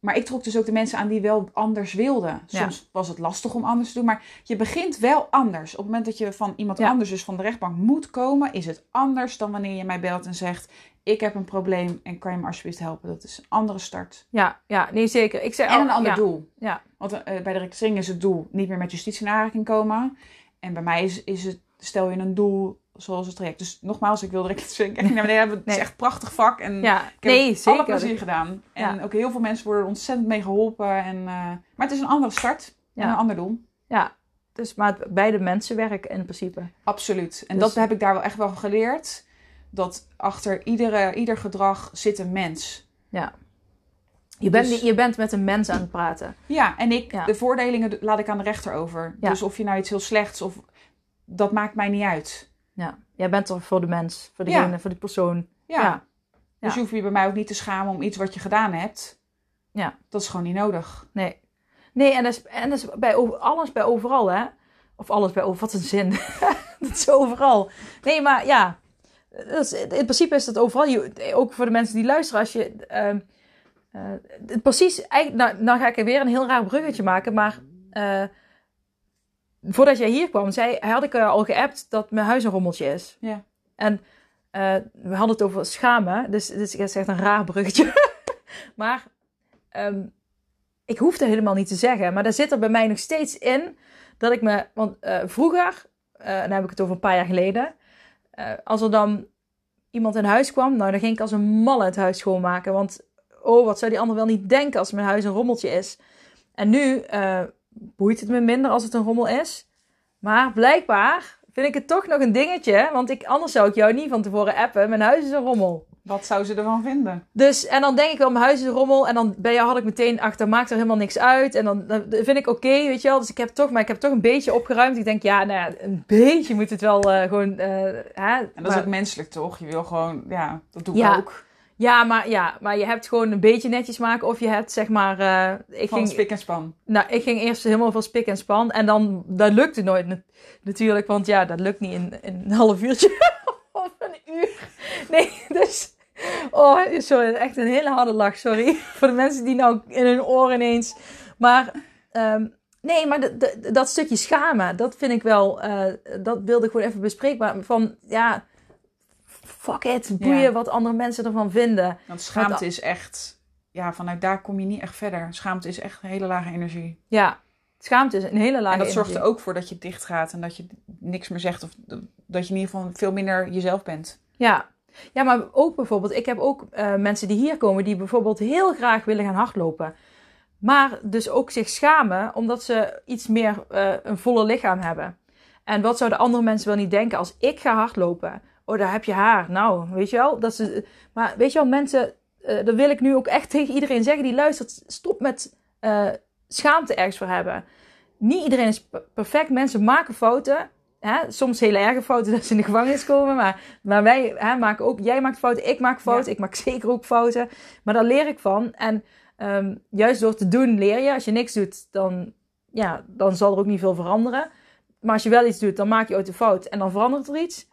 Maar ik trok dus ook de mensen aan die wel anders wilden. Ja. Soms was het lastig om anders te doen. Maar je begint wel anders. Op het moment dat je van iemand Ja. anders, dus van de rechtbank, moet komen, is het anders dan wanneer je mij belt en zegt: Ik heb een probleem en kan je me alsjeblieft helpen? Dat is een andere start. Ja, ja, nee, zeker. Ik zei En een ander ja, doel. Ja, Want eh, bij de reclassering is het doel niet meer met justitie in aanraking komen. En bij mij is, is het, stel je een doel zoals het traject. Dus nogmaals, ik wil naar beneden hebben. Het is echt een prachtig vak. En ja. ik heb nee, het zeker. alle plezier gedaan. En Ja. ook heel veel mensen worden er ontzettend mee geholpen. En, eh, maar het is een andere start en een ander doel. Ja, dus maar beide mensen werken in principe. Absoluut. En Dus- dat heb ik daar wel echt wel geleerd. Dat achter iedere, ieder gedrag zit een mens. Ja. Je bent, Dus- je bent met een mens aan het praten. Ja, en ik, Ja. de voordelingen laat ik aan de rechter over. Ja. Dus of je nou iets heel slechts of... Dat maakt mij niet uit. Ja. Jij bent er voor de mens, voor Ja. degene, voor die persoon. Ja. Ja. Dus je hoeft je bij mij ook niet te schamen om iets wat je gedaan hebt. Ja. Dat is gewoon niet nodig. Nee. Nee, en dat is, en dat is bij over, alles bij overal, hè? Of alles bij over, wat een zin. *laughs* dat is overal. Nee, maar ja. Is, in principe is dat overal. Je, ook voor de mensen die luisteren. Als je. het precies. Eigenlijk, nou, nou ga ik weer een heel raar bruggetje maken. Maar. eh, voordat jij hier kwam, zei, had ik eh, al geappt dat mijn huis een rommeltje is. Ja. En eh, we hadden het over schamen. Dus dit is echt een raar bruggetje. *laughs* maar. ehm, ik hoef dat helemaal niet te zeggen. Maar daar zit er bij mij nog steeds in dat ik me. Want eh, vroeger, eh dan heb ik het over een paar jaar geleden. als er dan iemand in huis kwam, nou dan ging ik als een mal het huis schoonmaken. Want oh, wat zou die ander wel niet denken als mijn huis een rommeltje is. En nu boeit het me minder als het een rommel is. Maar blijkbaar vind ik het toch nog een dingetje. Want ik, anders zou ik jou niet van tevoren appen. Mijn huis is een rommel. Wat zou ze ervan vinden? Dus, en dan denk ik wel, mijn huis is een rommel. En dan bij jou had ik meteen, ach, dat maakt er helemaal niks uit. En dan, dan vind ik oké, weet je wel. Dus ik heb toch, maar ik heb toch een beetje opgeruimd. Ik denk, ja, nou ja, een beetje moet het wel eh, gewoon, eh, hè. En dat Maar- is ook menselijk, toch? Je wil gewoon, ja, dat doe ik Ja. ook. Ja, maar, ja, maar je hebt gewoon een beetje netjes maken. Of je hebt, zeg maar, eh, ik, Van ging, spik en span. nou, ik ging eerst helemaal van spik en span. En dan, dat lukte nooit nat- natuurlijk. Want ja, dat lukt niet in, in een half uurtje. *laughs* of een uur. Nee, *laughs* dus... Oh, sorry, echt een hele harde lach, sorry. *laughs* Voor de mensen die nou in hun oren ineens... Maar, ehm, nee, maar dat stukje schamen, dat vind ik wel... eh, dat wilde ik gewoon even bespreekbaar. Van, ja, fuck it, boeien Ja. wat andere mensen ervan vinden. Want schaamte Want- is echt, ja, vanuit daar kom je niet echt verder. Schaamte is echt een hele lage energie. Ja, schaamte is een hele lage en dat zorgt er energie. ook voor dat je dicht gaat en dat je niks meer zegt. Of dat je in ieder geval veel minder jezelf bent. Ja. ja, maar ook bijvoorbeeld, ik heb ook eh, mensen die hier komen die bijvoorbeeld heel graag willen gaan hardlopen. Maar dus ook zich schamen omdat ze iets meer eh, een volle lichaam hebben. En wat zouden andere mensen wel niet denken als ik ga hardlopen? Oh, daar heb je haar. Nou, weet je wel? Dat ze, maar weet je wel, mensen, eh dat wil ik nu ook echt *laughs* tegen iedereen zeggen die luistert. Stop met eh, schaamte ergens voor hebben. Niet iedereen is per- perfect. Mensen maken fouten. Hè? Soms hele erge fouten *laughs* dat ze in de gevangenis komen. Maar, maar wij hè, maken ook, jij maakt fouten, ik maak fouten. Ik maak *laughs* zeker ook fouten. Maar daar leer ik van. En ehm, juist door te doen leer je. Als je niks doet, dan, ja, dan zal er ook niet veel veranderen. Maar als je wel iets doet, dan maak je ooit een fout en dan verandert er iets.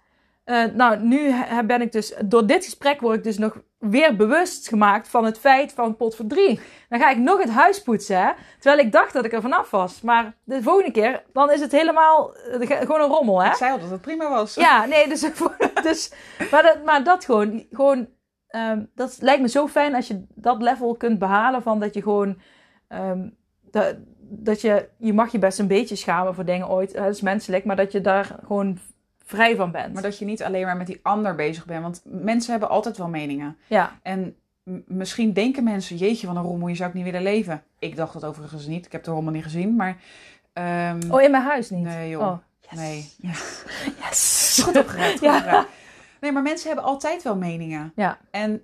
Eh, nou, nu ben ik dus, door dit gesprek word ik dus nog weer bewust gemaakt van het feit van pot voor drie. Dan ga ik nog het huis poetsen, hè? terwijl ik dacht dat ik er vanaf was. Maar de volgende keer, dan is het helemaal eh, ge- gewoon een rommel, hè? Ik zei al dat het prima was. Ja, nee, dus, *laughs* dus maar, dat, maar dat gewoon, gewoon ehm, dat lijkt me zo fijn als je dat level kunt behalen van dat je gewoon, ehm, dat, dat je, je mag je best een beetje schamen voor dingen ooit, dat is menselijk, maar dat je daar gewoon vrij van bent. Maar dat je niet alleen maar met die ander bezig bent. Want mensen hebben altijd wel meningen. Ja, En misschien denken mensen, jeetje, van een rommel, je zou ik niet willen leven. Ik dacht dat overigens niet. Ik heb de rommel niet gezien, maar... ehm, oh in mijn huis niet? Nee, joh. Oh, yes. Nee. Ja. Yes. *laughs* Goed opgeruimd, Ja. opgeruimd. Nee, maar mensen hebben altijd wel meningen. Ja. En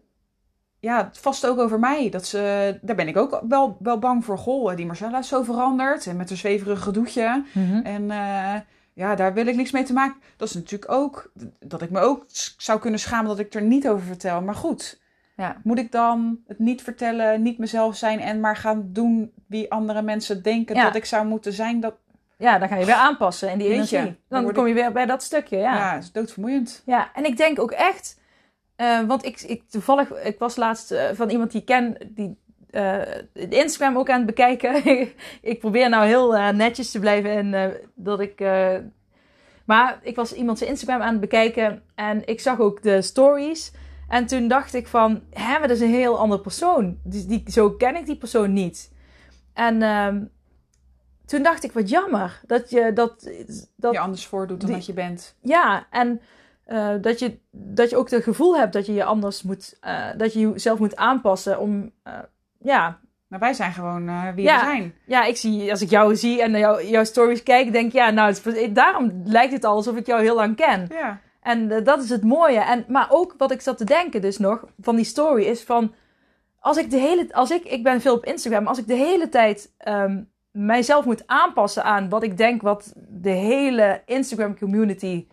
ja, vast ook over mij. Dat ze, daar ben ik ook wel, wel bang voor. Goh, die Marcella is zo veranderd. En met haar zweverige gedoetje. Mhm. En eh, ja, daar wil ik niks mee te maken. Dat is natuurlijk ook dat ik me ook zou kunnen schamen dat ik er niet over vertel. Maar goed, Ja. moet ik dan het niet vertellen, niet mezelf zijn en maar gaan doen wie andere mensen denken Ja. dat ik zou moeten zijn? Dat ja, dan ga je weer aanpassen in die je, energie. dan kom je weer bij dat stukje, ja. ja. is doodvermoeiend. Ja, en ik denk ook echt, eh, want ik, ik toevallig, ik was laatst eh, van iemand die ik ken, die eh, Instagram ook aan het bekijken. *laughs* ik probeer nou heel eh, netjes te blijven en eh, dat ik. maar ik was iemand zijn Instagram aan het bekijken en ik zag ook de stories. En toen dacht ik van, hè, maar dat is een heel andere persoon. Die, die, zo ken ik die persoon niet. En ehm, toen dacht ik, wat jammer dat je dat. dat je anders voordoet dan die- dat je bent. ja, en dat, je, dat je ook het gevoel hebt dat je je anders moet, dat je jezelf moet aanpassen om, ja. Maar wij zijn gewoon eh, wie Ja. we zijn. Ja, ik zie, als ik jou zie en jou, jouw stories kijk, denk ik, ja, nou, het daarom lijkt het al alsof ik jou heel lang ken. Ja. En eh, dat is het mooie. En, maar ook wat ik zat te denken dus nog van die story is van... Als ik de hele... Als ik, ik ben veel op Instagram. Als ik de hele tijd ehm, mijzelf moet aanpassen aan wat ik denk... Wat de hele Instagram community...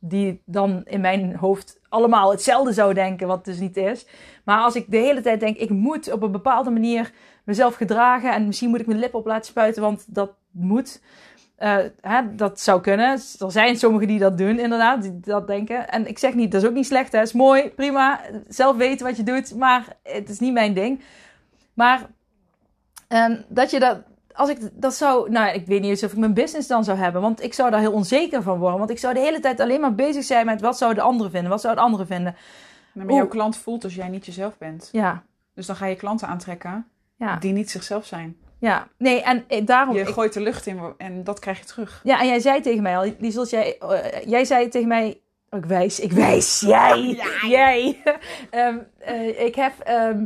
Die dan in mijn hoofd allemaal hetzelfde zou denken. Wat dus niet is. Maar als ik de hele tijd denk... Ik moet op een bepaalde manier mezelf gedragen. En misschien moet ik mijn lip op laten spuiten. Want dat moet... Eh, hè, dat zou kunnen. Er zijn sommigen die dat doen, inderdaad, die dat denken. En ik zeg niet, dat is ook niet slecht, hè. is mooi, prima. Zelf weten wat je doet, maar het is niet mijn ding. Maar ehm, dat je dat, als ik dat zou, nou, ik weet niet eens of ik mijn business dan zou hebben, want ik zou daar heel onzeker van worden. Want ik zou de hele tijd alleen maar bezig zijn met wat zouden de anderen vinden, wat zouden de anderen vinden. Maar jouw klant voelt als jij niet jezelf bent. Ja, Dus dan ga je klanten aantrekken ja, die niet zichzelf zijn. ja. Nee, en eh, daarom. Je ik- gooit de lucht in en dat krijg je terug. Ja, en jij zei tegen mij al, Liesels, jij, eh, jij zei tegen mij, oh, ik wijs, ik wijs, jij, *laughs* jij. *laughs* Ehm, eh, ik heb, ehm,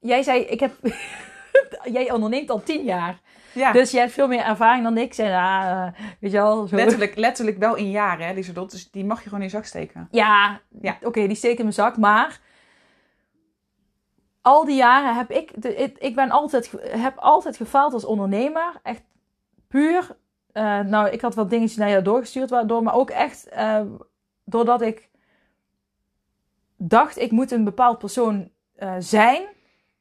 jij zei, ik heb, jij onderneemt al tien jaar. Ja, Dus jij hebt veel meer ervaring dan ik. Zei, ah, eh, weet je wel, zo. letterlijk, letterlijk wel in jaren, hè, Lieselot. Dus die mag je gewoon in je zak steken. Ja, Ja. oké, die steek in mijn zak. Maar al die jaren heb ik... De, ik, ben altijd, heb altijd gefaald als ondernemer. Echt puur... eh, nou, ik had wat dingetjes naar jou doorgestuurd. Waardoor, maar ook echt eh, doordat ik dacht, ik moet een bepaald persoon zijn.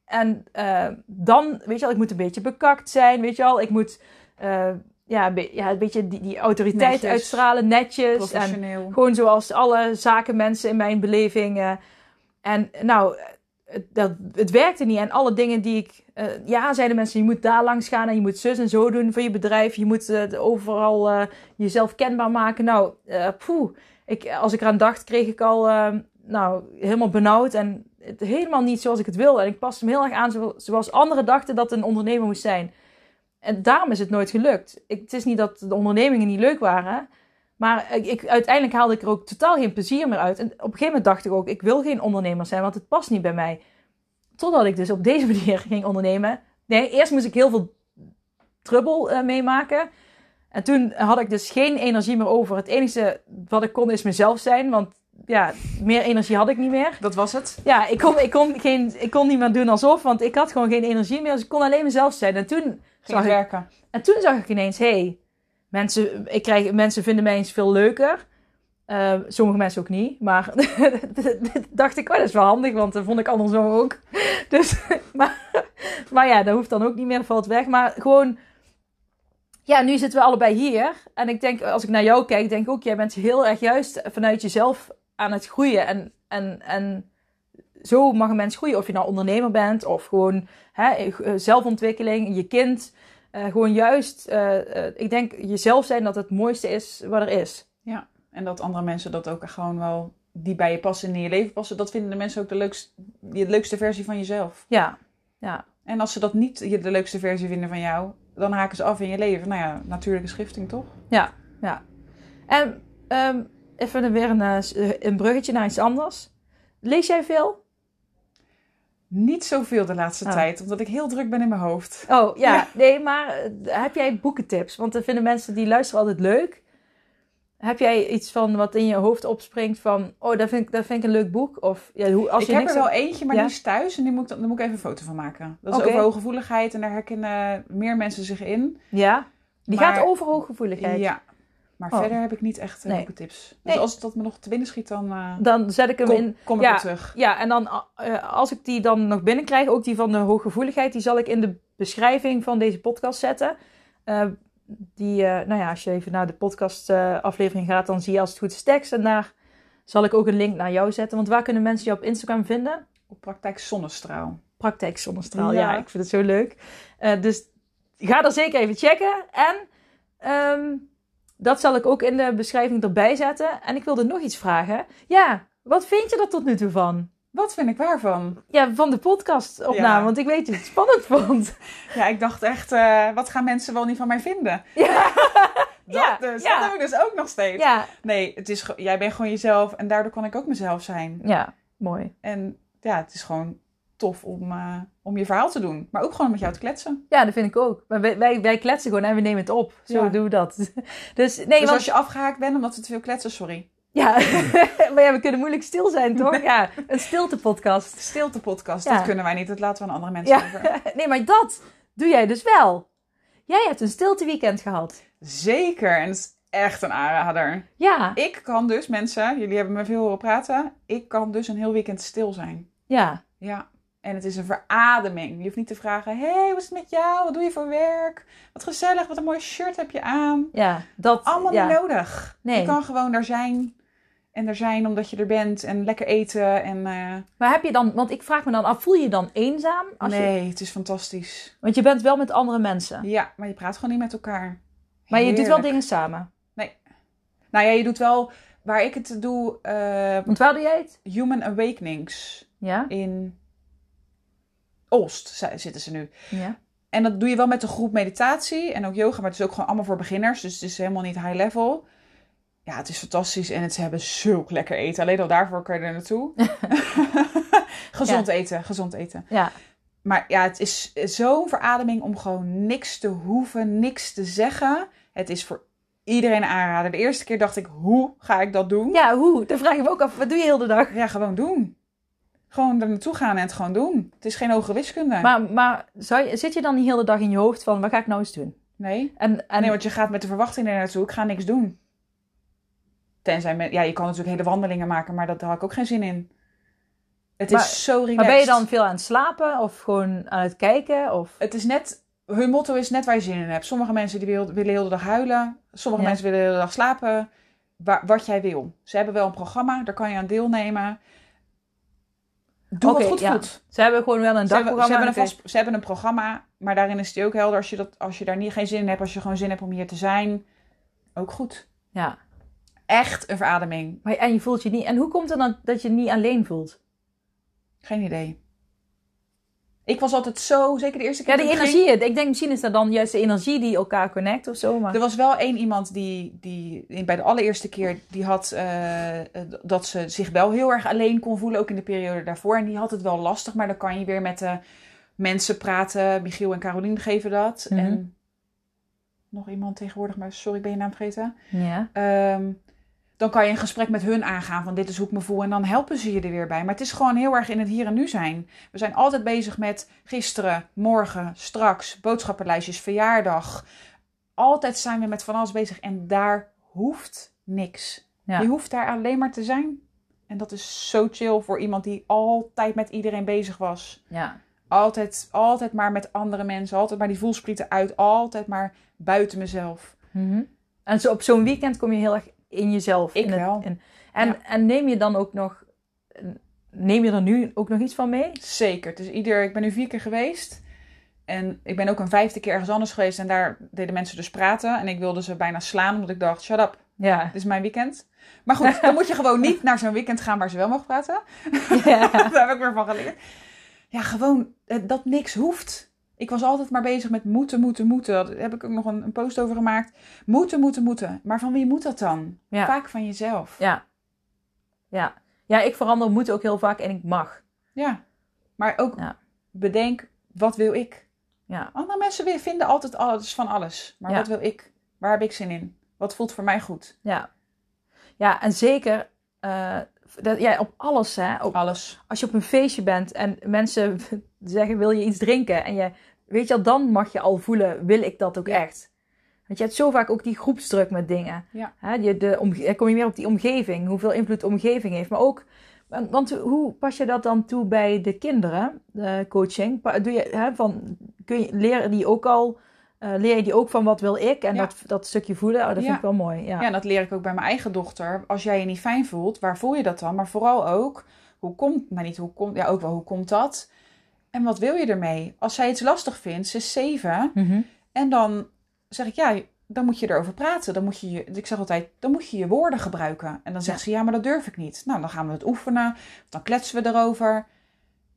En eh, dan, weet je wel, ik moet een beetje bekakt zijn, weet je wel. Ik moet... eh, ja, be- ja, een beetje die, die autoriteit Netjes. uitstralen, netjes. En gewoon zoals alle zakenmensen in mijn beleving. en nou, het, dat, het werkte niet. En alle dingen die ik... eh, ja, zeiden mensen, je moet daar langs gaan en je moet zus en zo doen voor je bedrijf. Je moet overal jezelf kenbaar maken. Nou, eh poeh. Ik, als ik eraan dacht, kreeg ik al nou, helemaal benauwd. En het, helemaal niet zoals ik het wilde. En ik paste hem heel erg aan zo- zoals anderen dachten dat een ondernemer moest zijn. En daarom is het nooit gelukt. Het is niet dat de ondernemingen niet leuk waren. Maar ik, ik- uiteindelijk haalde ik er ook totaal geen plezier meer uit. En op een gegeven moment dacht ik ook, ik wil geen ondernemer zijn, want het past niet bij mij. Totdat ik dus op deze *laughs* manier ging ondernemen. Nee, eerst moest ik heel veel trubbel eh, meemaken. En toen had ik dus geen energie meer over. Het enige wat ik kon is mezelf zijn, want ja, meer energie had ik niet meer. Dat was het. Ja, ik kon, ik, kon geen, ik kon niet meer doen alsof, want ik had gewoon geen energie meer. Dus ik kon alleen mezelf zijn. En toen Ging zag ik, werken. en toen zag ik ineens, hé, hey, mensen, ik krijg, mensen vinden mij eens veel leuker. Eh, sommige mensen ook niet. Maar *laughs* dacht ik, oh, dat is wel handig, want dat vond ik andersom ook. Dus, *laughs* maar, maar ja, dat hoeft dan ook niet meer, valt weg. Maar gewoon, ja, nu zitten we allebei hier. En ik denk, als ik naar jou kijk, denk ik ook, jij bent heel erg juist vanuit jezelf aan het groeien. En, en, en zo mag een mens groeien. Of je nou ondernemer bent, of gewoon hè, eh, zelfontwikkeling, je kind. Eh, gewoon juist, eh, ik denk jezelf zijn dat het mooiste is wat er is. En dat andere mensen dat ook gewoon wel die bij je passen en in je leven passen, dat vinden de mensen ook de leukste, de leukste versie van jezelf. Ja, ja. En als ze dat niet de leukste versie vinden van jou, dan haken ze af in je leven. Nou ja, natuurlijke schifting toch? Ja, ja. En ehm, even weer een, eh, een bruggetje naar iets anders. Lees jij veel? Niet zoveel de laatste Oh. tijd, omdat ik heel druk ben in mijn hoofd. Oh ja, Ja. nee, maar eh, heb jij boekentips? Want dat vinden mensen die luisteren altijd leuk. Heb jij iets van wat in je hoofd opspringt van, oh, dat vind ik, dat vind ik een leuk boek? Of ja, hoe, als ik je heb niks er wel hebt- eentje, maar Ja? die is thuis en die moet, ik dan- daar moet ik even een foto van maken. Dat is Oké. over hooggevoeligheid en daar herkennen meer mensen zich in. Ja, die Maar- gaat over hooggevoeligheid. Ja, maar Oh. verder heb ik niet echt uh, Nee. tips. Dus Nee. als het dat me nog te binnen schiet, dan eh, Dan zet ik hem kom, in. kom ik ja. terug. Ja, en dan eh, als ik die dan nog binnenkrijg, ook die van de hooggevoeligheid, die zal ik in de beschrijving van deze podcast zetten. Eh, die, eh, nou ja, als je even naar de podcast eh, aflevering gaat, dan zie je als het goed is tekst. En daar zal ik ook een link naar jou zetten. Want waar kunnen mensen je op Instagram vinden? Op praktijk zonnestraal. Praktijk Zonnestraal. Ja. Ja. ik vind het zo leuk. Eh, dus ga er zeker even checken. En ehm, dat zal ik ook in de beschrijving erbij zetten. En ik wilde nog iets vragen. Ja, wat vind je er tot nu toe van? Wat vind ik waarvan? Ja, van de podcastopname. Ja. Want ik weet dat je het spannend *laughs* vond. Ja, ik dacht echt, eh, wat gaan mensen wel niet van mij vinden? *laughs* Ja, *laughs* Dat Ja, dus, ja. dat ik dus ook nog steeds. ja. Nee, het is, jij bent gewoon jezelf en daardoor kan ik ook mezelf zijn. ja mooi. En ja, het is gewoon tof om, eh, om je verhaal te doen. Maar ook gewoon om met jou te kletsen. Ja, dat vind ik ook. Maar wij, wij, wij kletsen gewoon en we nemen het op. Zo Ja. doen we dat. *laughs* Dus nee, dus want... als je afgehaakt bent omdat we te veel kletsen, sorry. Ja, *laughs* maar ja, we kunnen moeilijk stil zijn, toch? Ja, een stilte-podcast. Stilte podcast, Ja. dat kunnen wij niet. Dat laten we aan andere mensen Ja, over. *laughs* nee, maar dat doe jij dus wel. Jij hebt een stilte weekend gehad. Zeker, en het is echt een aanrader. Ja, Ik kan dus, mensen, jullie hebben me veel horen praten. Ik kan dus een heel weekend stil zijn. ja, Ja, en het is een verademing. Je hoeft niet te vragen, hey, hoe is het met jou? Wat doe je voor werk? Wat gezellig, wat een mooi shirt heb je aan? ja. Dat, Allemaal ja. niet nodig. Nee. Je kan gewoon daar zijn. En er zijn omdat je er bent. En lekker eten. En, eh, Maar heb je dan, want ik vraag me dan af, voel je je dan eenzaam? Als je, nee, het is fantastisch. want je bent wel met andere mensen. Ja, maar je praat gewoon niet met elkaar. Maar je doet wel dingen samen. Nou ja, je doet wel... Waar ik het doe... eh, Want waar doe jij het? Human Awakenings. Ja? In Oost zi- zitten ze nu. Ja. En dat doe je wel met een groep meditatie en ook yoga, maar het is ook gewoon allemaal voor beginners. Dus het is helemaal niet high level. Ja, het is fantastisch en het, ze hebben zulk lekker eten. Alleen al daarvoor kan je er naartoe. *laughs* *laughs* gezond eten, gezond eten. Ja. Maar ja, het is zo'n verademing om gewoon niks te hoeven, niks te zeggen. Het is voor iedereen een aanrader. De eerste keer dacht ik, hoe ga ik dat doen? Ja, hoe? Dan vraag ik me ook af, wat doe je heel de dag? Ja, gewoon doen. Gewoon er naartoe gaan en het gewoon doen. Het is geen hogere wiskunde. Maar, maar zou je, zit je dan niet heel de dag in je hoofd van, wat ga ik nou eens doen? nee. En, en Nee, want je gaat met de verwachting er naartoe. Ik ga niks doen. Tenzij, met, ja, je kan natuurlijk hele wandelingen maken, maar dat, daar had ik ook geen zin in. Het Maar- is zo relaxed. Maar ben je dan veel aan het slapen of gewoon aan het kijken? Of... Het is net, hun motto is net waar je zin in hebt. Sommige mensen die wil, willen heel de dag huilen. Sommige Ja. mensen willen de hele dag slapen. Wa- wat jij wil. Ze hebben wel een programma, daar kan je aan deelnemen. Doe Oké, wat goed ja. voelt. Ze hebben gewoon wel een Ze hebben, dagprogramma. ze, hebben een vast, ze hebben een programma, maar daarin is het ook helder. Als je, dat, als je daar niet, geen zin in hebt, als je gewoon zin hebt om hier te zijn, ook goed. Ja. Echt een verademing. Maar, en je voelt je niet... En hoe komt het dan dat je niet alleen voelt? Geen idee. Ik was altijd zo, zeker de eerste keer. Ja, die ging- energie. Ik denk misschien is dat dan juist de energie die elkaar connect of zo. Maar... Er was wel één iemand die, die bij de allereerste keer, die had eh, eh, dat ze zich wel heel erg alleen kon voelen, ook in de periode daarvoor. En die had het wel lastig, maar dan kan je weer met de mensen praten. Michiel en Carolien geven dat. Mhm. En nog iemand tegenwoordig, maar sorry, ik ben je naam vergeten. Ja. Ehm, dan kan je een gesprek met hun aangaan van dit is hoe ik me voel. En dan helpen ze je er weer bij. Maar het is gewoon heel erg in het hier en nu zijn. We zijn altijd bezig met gisteren, morgen, straks, boodschappenlijstjes, verjaardag. Altijd zijn we met van alles bezig. En daar hoeft niks. Ja. Je hoeft daar alleen maar te zijn. En dat is zo chill voor iemand die altijd met iedereen bezig was. ja. Altijd, altijd maar met andere mensen. Altijd maar die voelsprieten uit. Altijd maar buiten mezelf. Mhm. En zo, op zo'n weekend kom je heel erg in jezelf. Ik in het- wel. in- en, Ja. en neem je dan ook nog... Neem je er nu ook nog iets van mee? Zeker. Dus ieder, ik ben nu vier keer geweest. En ik ben ook een vijfde keer ergens anders geweest. En daar deden mensen dus praten. En ik wilde ze bijna slaan, omdat ik dacht, shut up. Ja. Dit is mijn weekend. Maar goed, dan moet je *laughs* gewoon niet naar zo'n weekend gaan waar ze wel mogen praten. ja. *laughs* Daar heb ik weer van geleerd. Ja, gewoon eh, dat niks hoeft. Ik was altijd maar bezig met moeten, moeten, moeten. Daar heb ik ook nog een, een post over gemaakt. Moeten, moeten, moeten. Maar van wie moet dat dan? Ja. Vaak van jezelf. Ja. Ja. Ja, ik verander moet ook heel vaak en ik mag. Ja. Maar ook Ja. bedenk, wat wil ik? Ja. Andere mensen vinden altijd alles van alles. Maar Ja. wat wil ik? Waar heb ik zin in? Wat voelt voor mij goed? Ja. Ja, en zeker eh, dat, ja, op alles, hè. Ook Alles. als je op een feestje bent en mensen zeggen, wil je iets drinken? En je, weet je al, dan mag je al voelen, wil ik dat ook Ja. echt? Want je hebt zo vaak ook die groepsdruk met dingen. Ja. Hè, de, omge- dan kom je meer op die omgeving, hoeveel invloed de omgeving heeft. Maar ook, want, hoe pas je dat dan toe bij de kinderen, de coaching? Doe je, hè, van, kun je, leren die ook al, eh, leer je die ook van wat wil ik? En Ja. dat, dat stukje voelen, oh, dat Ja. vind ik wel mooi. Ja. Ja, dat leer ik ook bij mijn eigen dochter. Als jij je niet fijn voelt, waar voel je dat dan? Maar vooral ook, hoe komt, nou niet hoe komt, ja ook wel, hoe komt dat? En wat wil je ermee? Als zij iets lastig vindt, ze is zeven, Mhm. en dan zeg ik, ja, dan moet je erover praten. Dan moet je, je ik zeg altijd, dan moet je je woorden gebruiken. En dan zegt Ja. ze, ja, maar dat durf ik niet. Nou, dan gaan we het oefenen, dan kletsen we erover.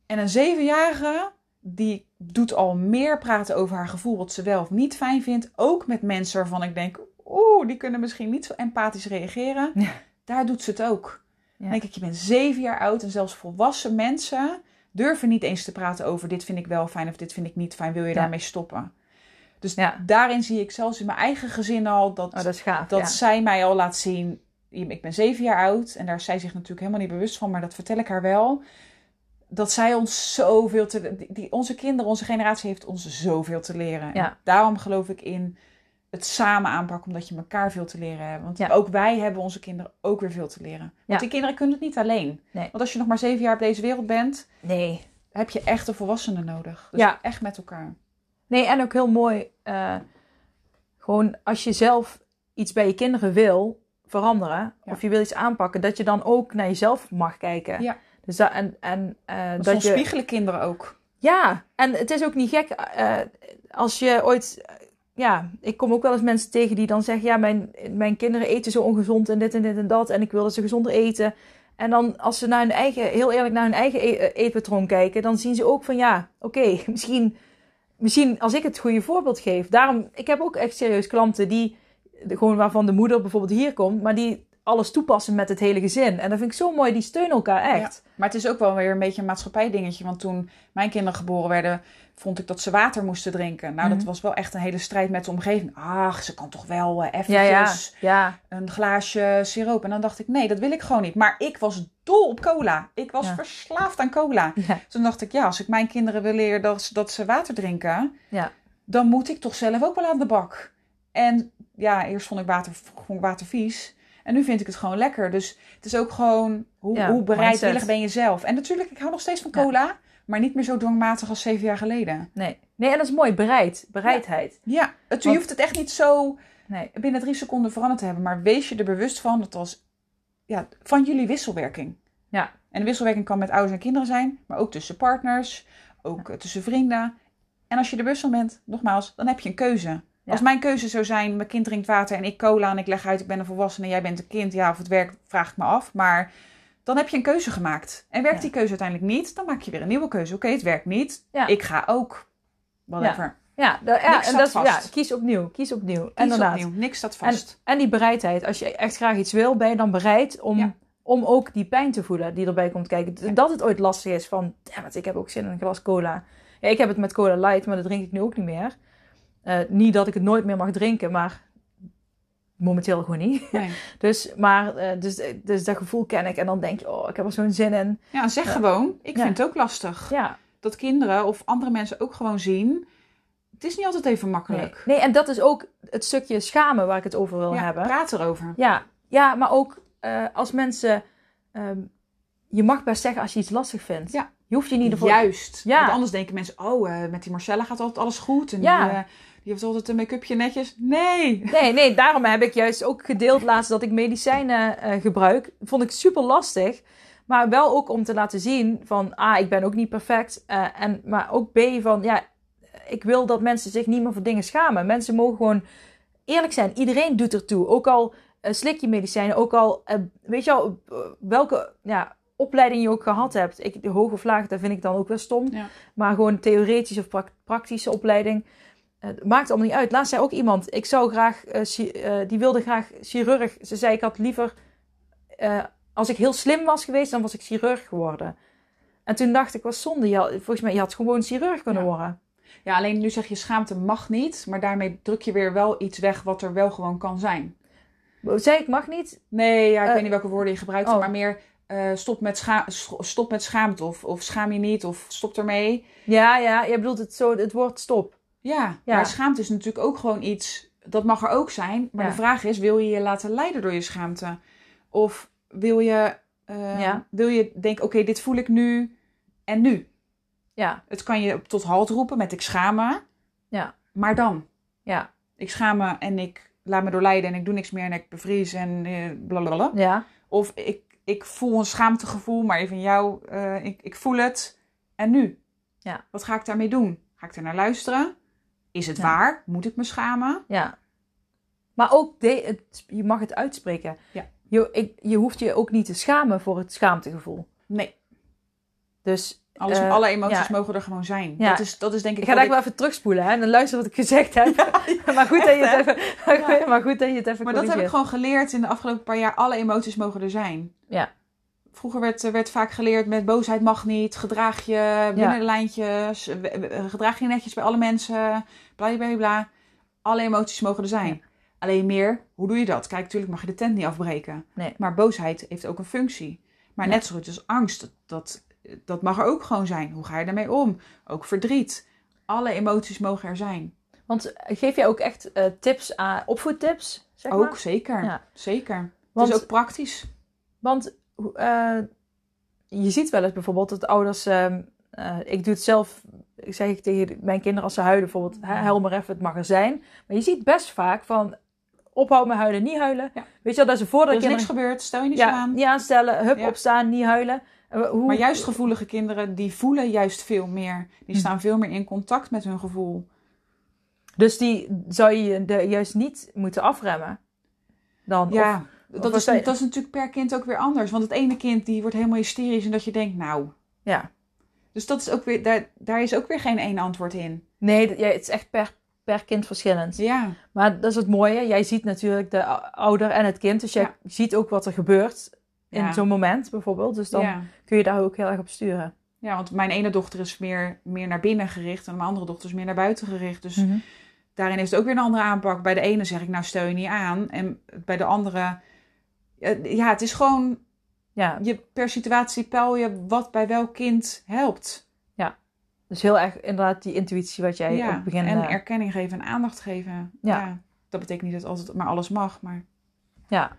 En een zevenjarige, die doet al meer praten over haar gevoel, wat ze wel of niet fijn vindt. Ook met mensen waarvan ik denk, oeh, die kunnen misschien niet zo empathisch reageren. Ja. Daar doet ze het ook. Ja. Dan denk ik, je bent zeven jaar oud en zelfs volwassen mensen durven niet eens te praten over dit vind ik wel fijn of dit vind ik niet fijn. Wil je Ja. daarmee stoppen? Dus Ja. daarin zie ik zelfs in mijn eigen gezin al dat, Oh, dat is gaaf. dat ja. zij mij al laat zien. Ik ben zeven jaar oud en daar is zij zich natuurlijk helemaal niet bewust van, maar dat vertel ik haar wel. Dat zij ons zoveel te. Die, onze kinderen, onze generatie heeft ons zoveel te leren. En daarom geloof ik in het samen aanpakken, omdat je elkaar veel te leren hebt. Want Ja. ook wij hebben onze kinderen ook weer veel te leren. Want Ja. die kinderen kunnen het niet alleen. Nee. Want als je nog maar zeven jaar op deze wereld bent, Nee. heb je echt een volwassene nodig. Dus Ja. echt met elkaar. Nee, en ook heel mooi, eh, gewoon als je zelf iets bij je kinderen wil veranderen, of je wil iets aanpakken, dat je dan ook naar jezelf mag kijken. Ja. Dus dat, en, en, eh, Dat, dat je, spiegelen kinderen ook. Ja, en het is ook niet gek eh, als je ooit. Ja, ik kom ook wel eens mensen tegen die dan zeggen: Ja, mijn, mijn kinderen eten zo ongezond en dit en dit en dat. En ik wil dat ze gezonder eten. En dan als ze naar hun eigen, heel eerlijk naar hun eigen e- eh, eetpatroon kijken, dan zien ze ook van ja, oké, *laughs* misschien, misschien als ik het goede voorbeeld geef. Daarom, ik heb ook echt serieus klanten die, gewoon waarvan de moeder bijvoorbeeld hier komt, maar die alles toepassen met het hele gezin. En dat vind ik zo mooi, die steunen elkaar echt. Maar het is ook wel weer een beetje een maatschappij-dingetje. Want toen mijn kinderen geboren werden, vond ik dat ze water moesten drinken. Nou, Mhm. dat was wel echt een hele strijd met de omgeving. Ach, ze kan toch wel eh, Ja, ja, eventjes ja. een glaasje siroop. En dan dacht ik, nee, dat wil ik gewoon niet. Maar ik was dol op cola. Ik was verslaafd aan cola. *laughs* Ja. Toen dacht ik, ja, als ik mijn kinderen wil leren dat, ze- dat ze water drinken... Dan moet ik toch zelf ook wel aan de bak. En ja, eerst vond ik water, vond ik water vies. En nu vind ik het gewoon lekker. Dus het is ook gewoon, hoe, Ja, hoe bereidwillig ben je zelf? En natuurlijk, ik hou nog steeds van Ja. Maar niet meer zo dwangmatig als zeven jaar geleden. Nee. nee, en dat is mooi, bereid, bereidheid. Ja, het, je Want- hoeft het echt niet zo Nee. binnen drie seconden veranderd te hebben. Maar wees je er bewust van dat als, ja, van jullie wisselwerking. Ja. En de wisselwerking kan met ouders en kinderen zijn. Maar ook tussen partners. Ook eh, tussen vrienden. En als je er bewust van bent, nogmaals, dan heb je een keuze. Ja. Als mijn keuze zou zijn, mijn kind drinkt water en ik cola en ik leg uit, ik ben een volwassene en jij bent een kind. Ja, of het werkt, vraag ik me af. Maar dan heb je een keuze gemaakt. En werkt Ja. die keuze uiteindelijk niet, dan maak je weer een nieuwe keuze. Oké, het werkt niet. Ja. Ik ga ook. Whatever. Ja, ja en dat is, ja, vast. kies opnieuw, kies opnieuw. Kies Inderdaad. opnieuw. Niks staat En, vast. en die bereidheid, als je echt graag iets wil, ben je dan bereid om, om ook die pijn te voelen die erbij komt kijken. Dat het ooit lastig is van, damn it, ik heb ook zin in een glas cola. Ja, ik heb het met cola light, maar dat drink ik nu ook niet meer. Eh, niet dat ik het nooit meer mag drinken, maar momenteel gewoon niet. *laughs* Nee. Dus, maar, eh, dus, dus dat gevoel ken ik en dan denk je, oh, ik heb er zo'n zin in. Ja, zeg Ja. gewoon. Ik Ja. vind het ook lastig. Ja, Dat kinderen of andere mensen ook gewoon zien. Het is niet altijd even makkelijk. nee. En dat is ook het stukje schamen waar ik het over wil Ja, hebben. praat erover. Ja, ja maar ook eh, als mensen. ehm, je mag best zeggen als je iets lastig vindt. Ja. Je hoeft je niet ervoor. Juist. Ja. Want anders denken mensen, oh, eh, met die Marcella gaat altijd alles goed. En Ja. die, eh, die heeft altijd een make-upje netjes. Nee. Nee, nee, daarom heb ik juist ook gedeeld laatst dat ik medicijnen eh, gebruik. Vond ik super lastig. Maar wel ook om te laten zien van, ah, ik ben ook niet perfect. eh, en, maar ook B, van, ja, ik wil dat mensen zich niet meer voor dingen schamen. Mensen mogen gewoon eerlijk zijn. Iedereen doet ertoe. Ook al eh, slik je medicijnen. Ook al, weet je al, welke ja, opleiding je ook gehad hebt. Ik, de hoge vlaag, daar vind ik dan ook wel stom. Ja. Maar gewoon theoretische of prak- praktische opleiding. Eh, maakt allemaal niet uit. Laatst zei ook iemand, ik zou graag, eh, eh, die wilde graag chirurg. Ze zei, ik had liever, als ik heel slim was geweest, dan was ik chirurg geworden. En toen dacht ik, was zonde. Je had- volgens mij, je had gewoon chirurg kunnen Ja. worden. Ja, alleen nu zeg je schaamte mag niet, maar daarmee druk je weer wel iets weg wat er wel gewoon kan zijn. Zei ik, mag niet? Nee, ja, ik weet niet welke woorden je gebruikt, oh. maar meer stop, met scha- sch- stop met schaamte of, of schaam je niet of stop ermee. Ja, ja, je bedoelt het zo, het woord stop. Ja, Ja. maar schaamte is natuurlijk ook gewoon iets, dat mag er ook zijn. Maar Ja. de vraag is, wil je je laten leiden door je schaamte? Of wil je, eh, Ja. wil je denken, oké, dit voel ik nu en nu? Ja, Het kan je tot halt roepen met ik schaam me. Ja. Maar dan? ja, Ik schaam me en ik laat me doorleiden en ik doe niks meer en ik bevries en eh, blablabla. ja, Of ik, ik voel een schaamtegevoel, maar even jou, eh, ik, ik voel het. En nu? Ja. Wat ga ik daarmee doen? Ga ik er naar luisteren? Is het Ja. waar? Moet ik me schamen? ja. Maar ook, de, het, je mag het uitspreken. Ja. Je, ik, je hoeft je ook niet te schamen voor het schaamtegevoel. Nee, Dus alles, Eh, alle emoties ja. mogen er gewoon zijn. Ja. Dat, is, dat is denk ik ik ga daar wel even terugspoelen hè, en dan luister wat ik gezegd heb. *laughs* maar, goed dat je het even, *laughs* maar goed dat je het even Maar dat heb ik gewoon geleerd in de afgelopen paar jaar. Alle emoties mogen er zijn. Ja. Vroeger werd, werd vaak geleerd met boosheid mag niet. Gedraag je binnen de lijntjes. Gedraag je netjes bij alle mensen. Bla bla bla. Alle emoties mogen er zijn. Ja. Alleen meer, hoe doe je dat? Kijk, natuurlijk mag je de tent niet afbreken. Nee. Maar boosheid heeft ook een functie. Maar Ja. net zo goed als angst. Dat, dat, mag er ook gewoon zijn. Hoe ga je daarmee om? Ook verdriet. Alle emoties mogen er zijn. Want eh, geef jij ook echt eh, tips aan, opvoedtips? Zeg ook, maar? zeker. Ja. Zeker. Want- het is ook praktisch. Want eh, je ziet wel eens bijvoorbeeld dat ouders. ehm, eh, ik doe het zelf. Ik zeg ik tegen mijn kinderen als ze huilen, bijvoorbeeld, huil maar even, het mag er zijn. Maar je ziet best vaak van ophouden met huilen, niet huilen. Ja. Weet je wel, dat ze voordat Er is niks gebeurd. Stel je niet ja, aan. niet aanstellen, hup, Ja. opstaan, niet huilen. Eh, Hoe, Maar juist gevoelige kinderen, die voelen juist veel meer. Die Hm. staan veel meer in contact met hun gevoel. Dus die zou je de, juist niet moeten afremmen. Dan, Ja, of- dat, is, dat is natuurlijk per kind ook weer anders. Want het ene kind die wordt helemaal hysterisch en dat je denkt, nou. ja. Dus dat is ook weer, daar, daar is ook weer geen één antwoord in. Nee, ja, het is echt per, per kind verschillend. Ja, Maar dat is het mooie. Jij ziet natuurlijk de ou- ouder en het kind. Dus jij Ja. ziet ook wat er gebeurt in Ja. zo'n moment bijvoorbeeld. Dus dan ja. kun je daar ook heel erg op sturen. ja, want mijn ene dochter is meer, meer naar binnen gericht en mijn andere dochter is meer naar buiten gericht. Dus Mhm. daarin is het ook weer een andere aanpak. Bij de ene zeg ik, nou stel je niet aan. En bij de andere, ja, het is gewoon, Ja, je per situatie peil je wat bij welk kind helpt. dus heel erg inderdaad die intuïtie wat jij op het begin... en eh, erkenning geven en aandacht geven. Ja. Dat betekent niet dat altijd maar alles mag, maar ja,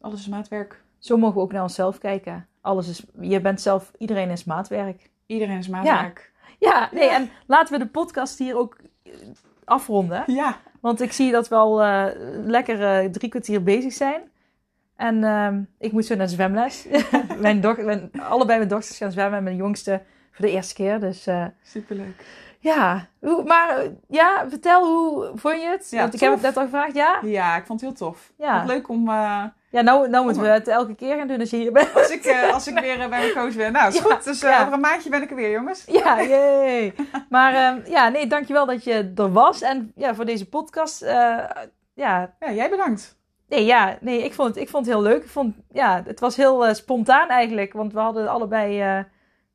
alles is maatwerk. zo mogen we ook naar onszelf kijken. Alles is... Je bent zelf... Iedereen is maatwerk. Iedereen is maatwerk. Ja, nee, Ja. en laten we de podcast hier ook eh, afronden. Ja. Want ik zie dat we al eh, lekker drie kwartier bezig zijn. En ehm, ik moet zo naar de zwemles. *laughs* mijn doch- mijn, allebei mijn dochters gaan zwemmen en mijn jongste voor de eerste keer. Dus eh, Superleuk. ja, hoe, maar eh, ja, vertel hoe vond je het? Ja, Want ik heb het net al gevraagd, ja? Ja, ik vond het heel tof. Ja. Wat leuk om, eh, Ja, nou, nou moeten we het elke keer gaan doen als je hier bent. als, ik, als ik *laughs* weer bij mijn coach ben. Nou, is Ja, goed. Dus ja. over een maandje ben ik er weer, jongens. Ja, jee. *laughs* Maar ehm, ja, nee, dankjewel dat je er was. En ja, voor deze podcast, ja, Ja, jij bedankt. Nee, ja, nee, ik vond het, ik vond het heel leuk. Ik vond, ja, het was heel eh, spontaan eigenlijk, want we hadden allebei eh,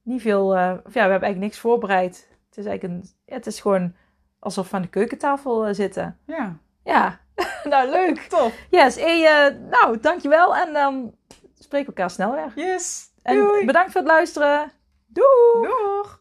niet veel, eh, of ja, we hebben eigenlijk niks voorbereid. Het is eigenlijk een, ja, het is gewoon alsof we aan de keukentafel zitten. Ja, Ja, *laughs* nou leuk. tof. Yes, hey, nou, dankjewel en dan spreken we elkaar snel weer. Yes. En Doei. bedankt voor het luisteren. Doei! Doeg.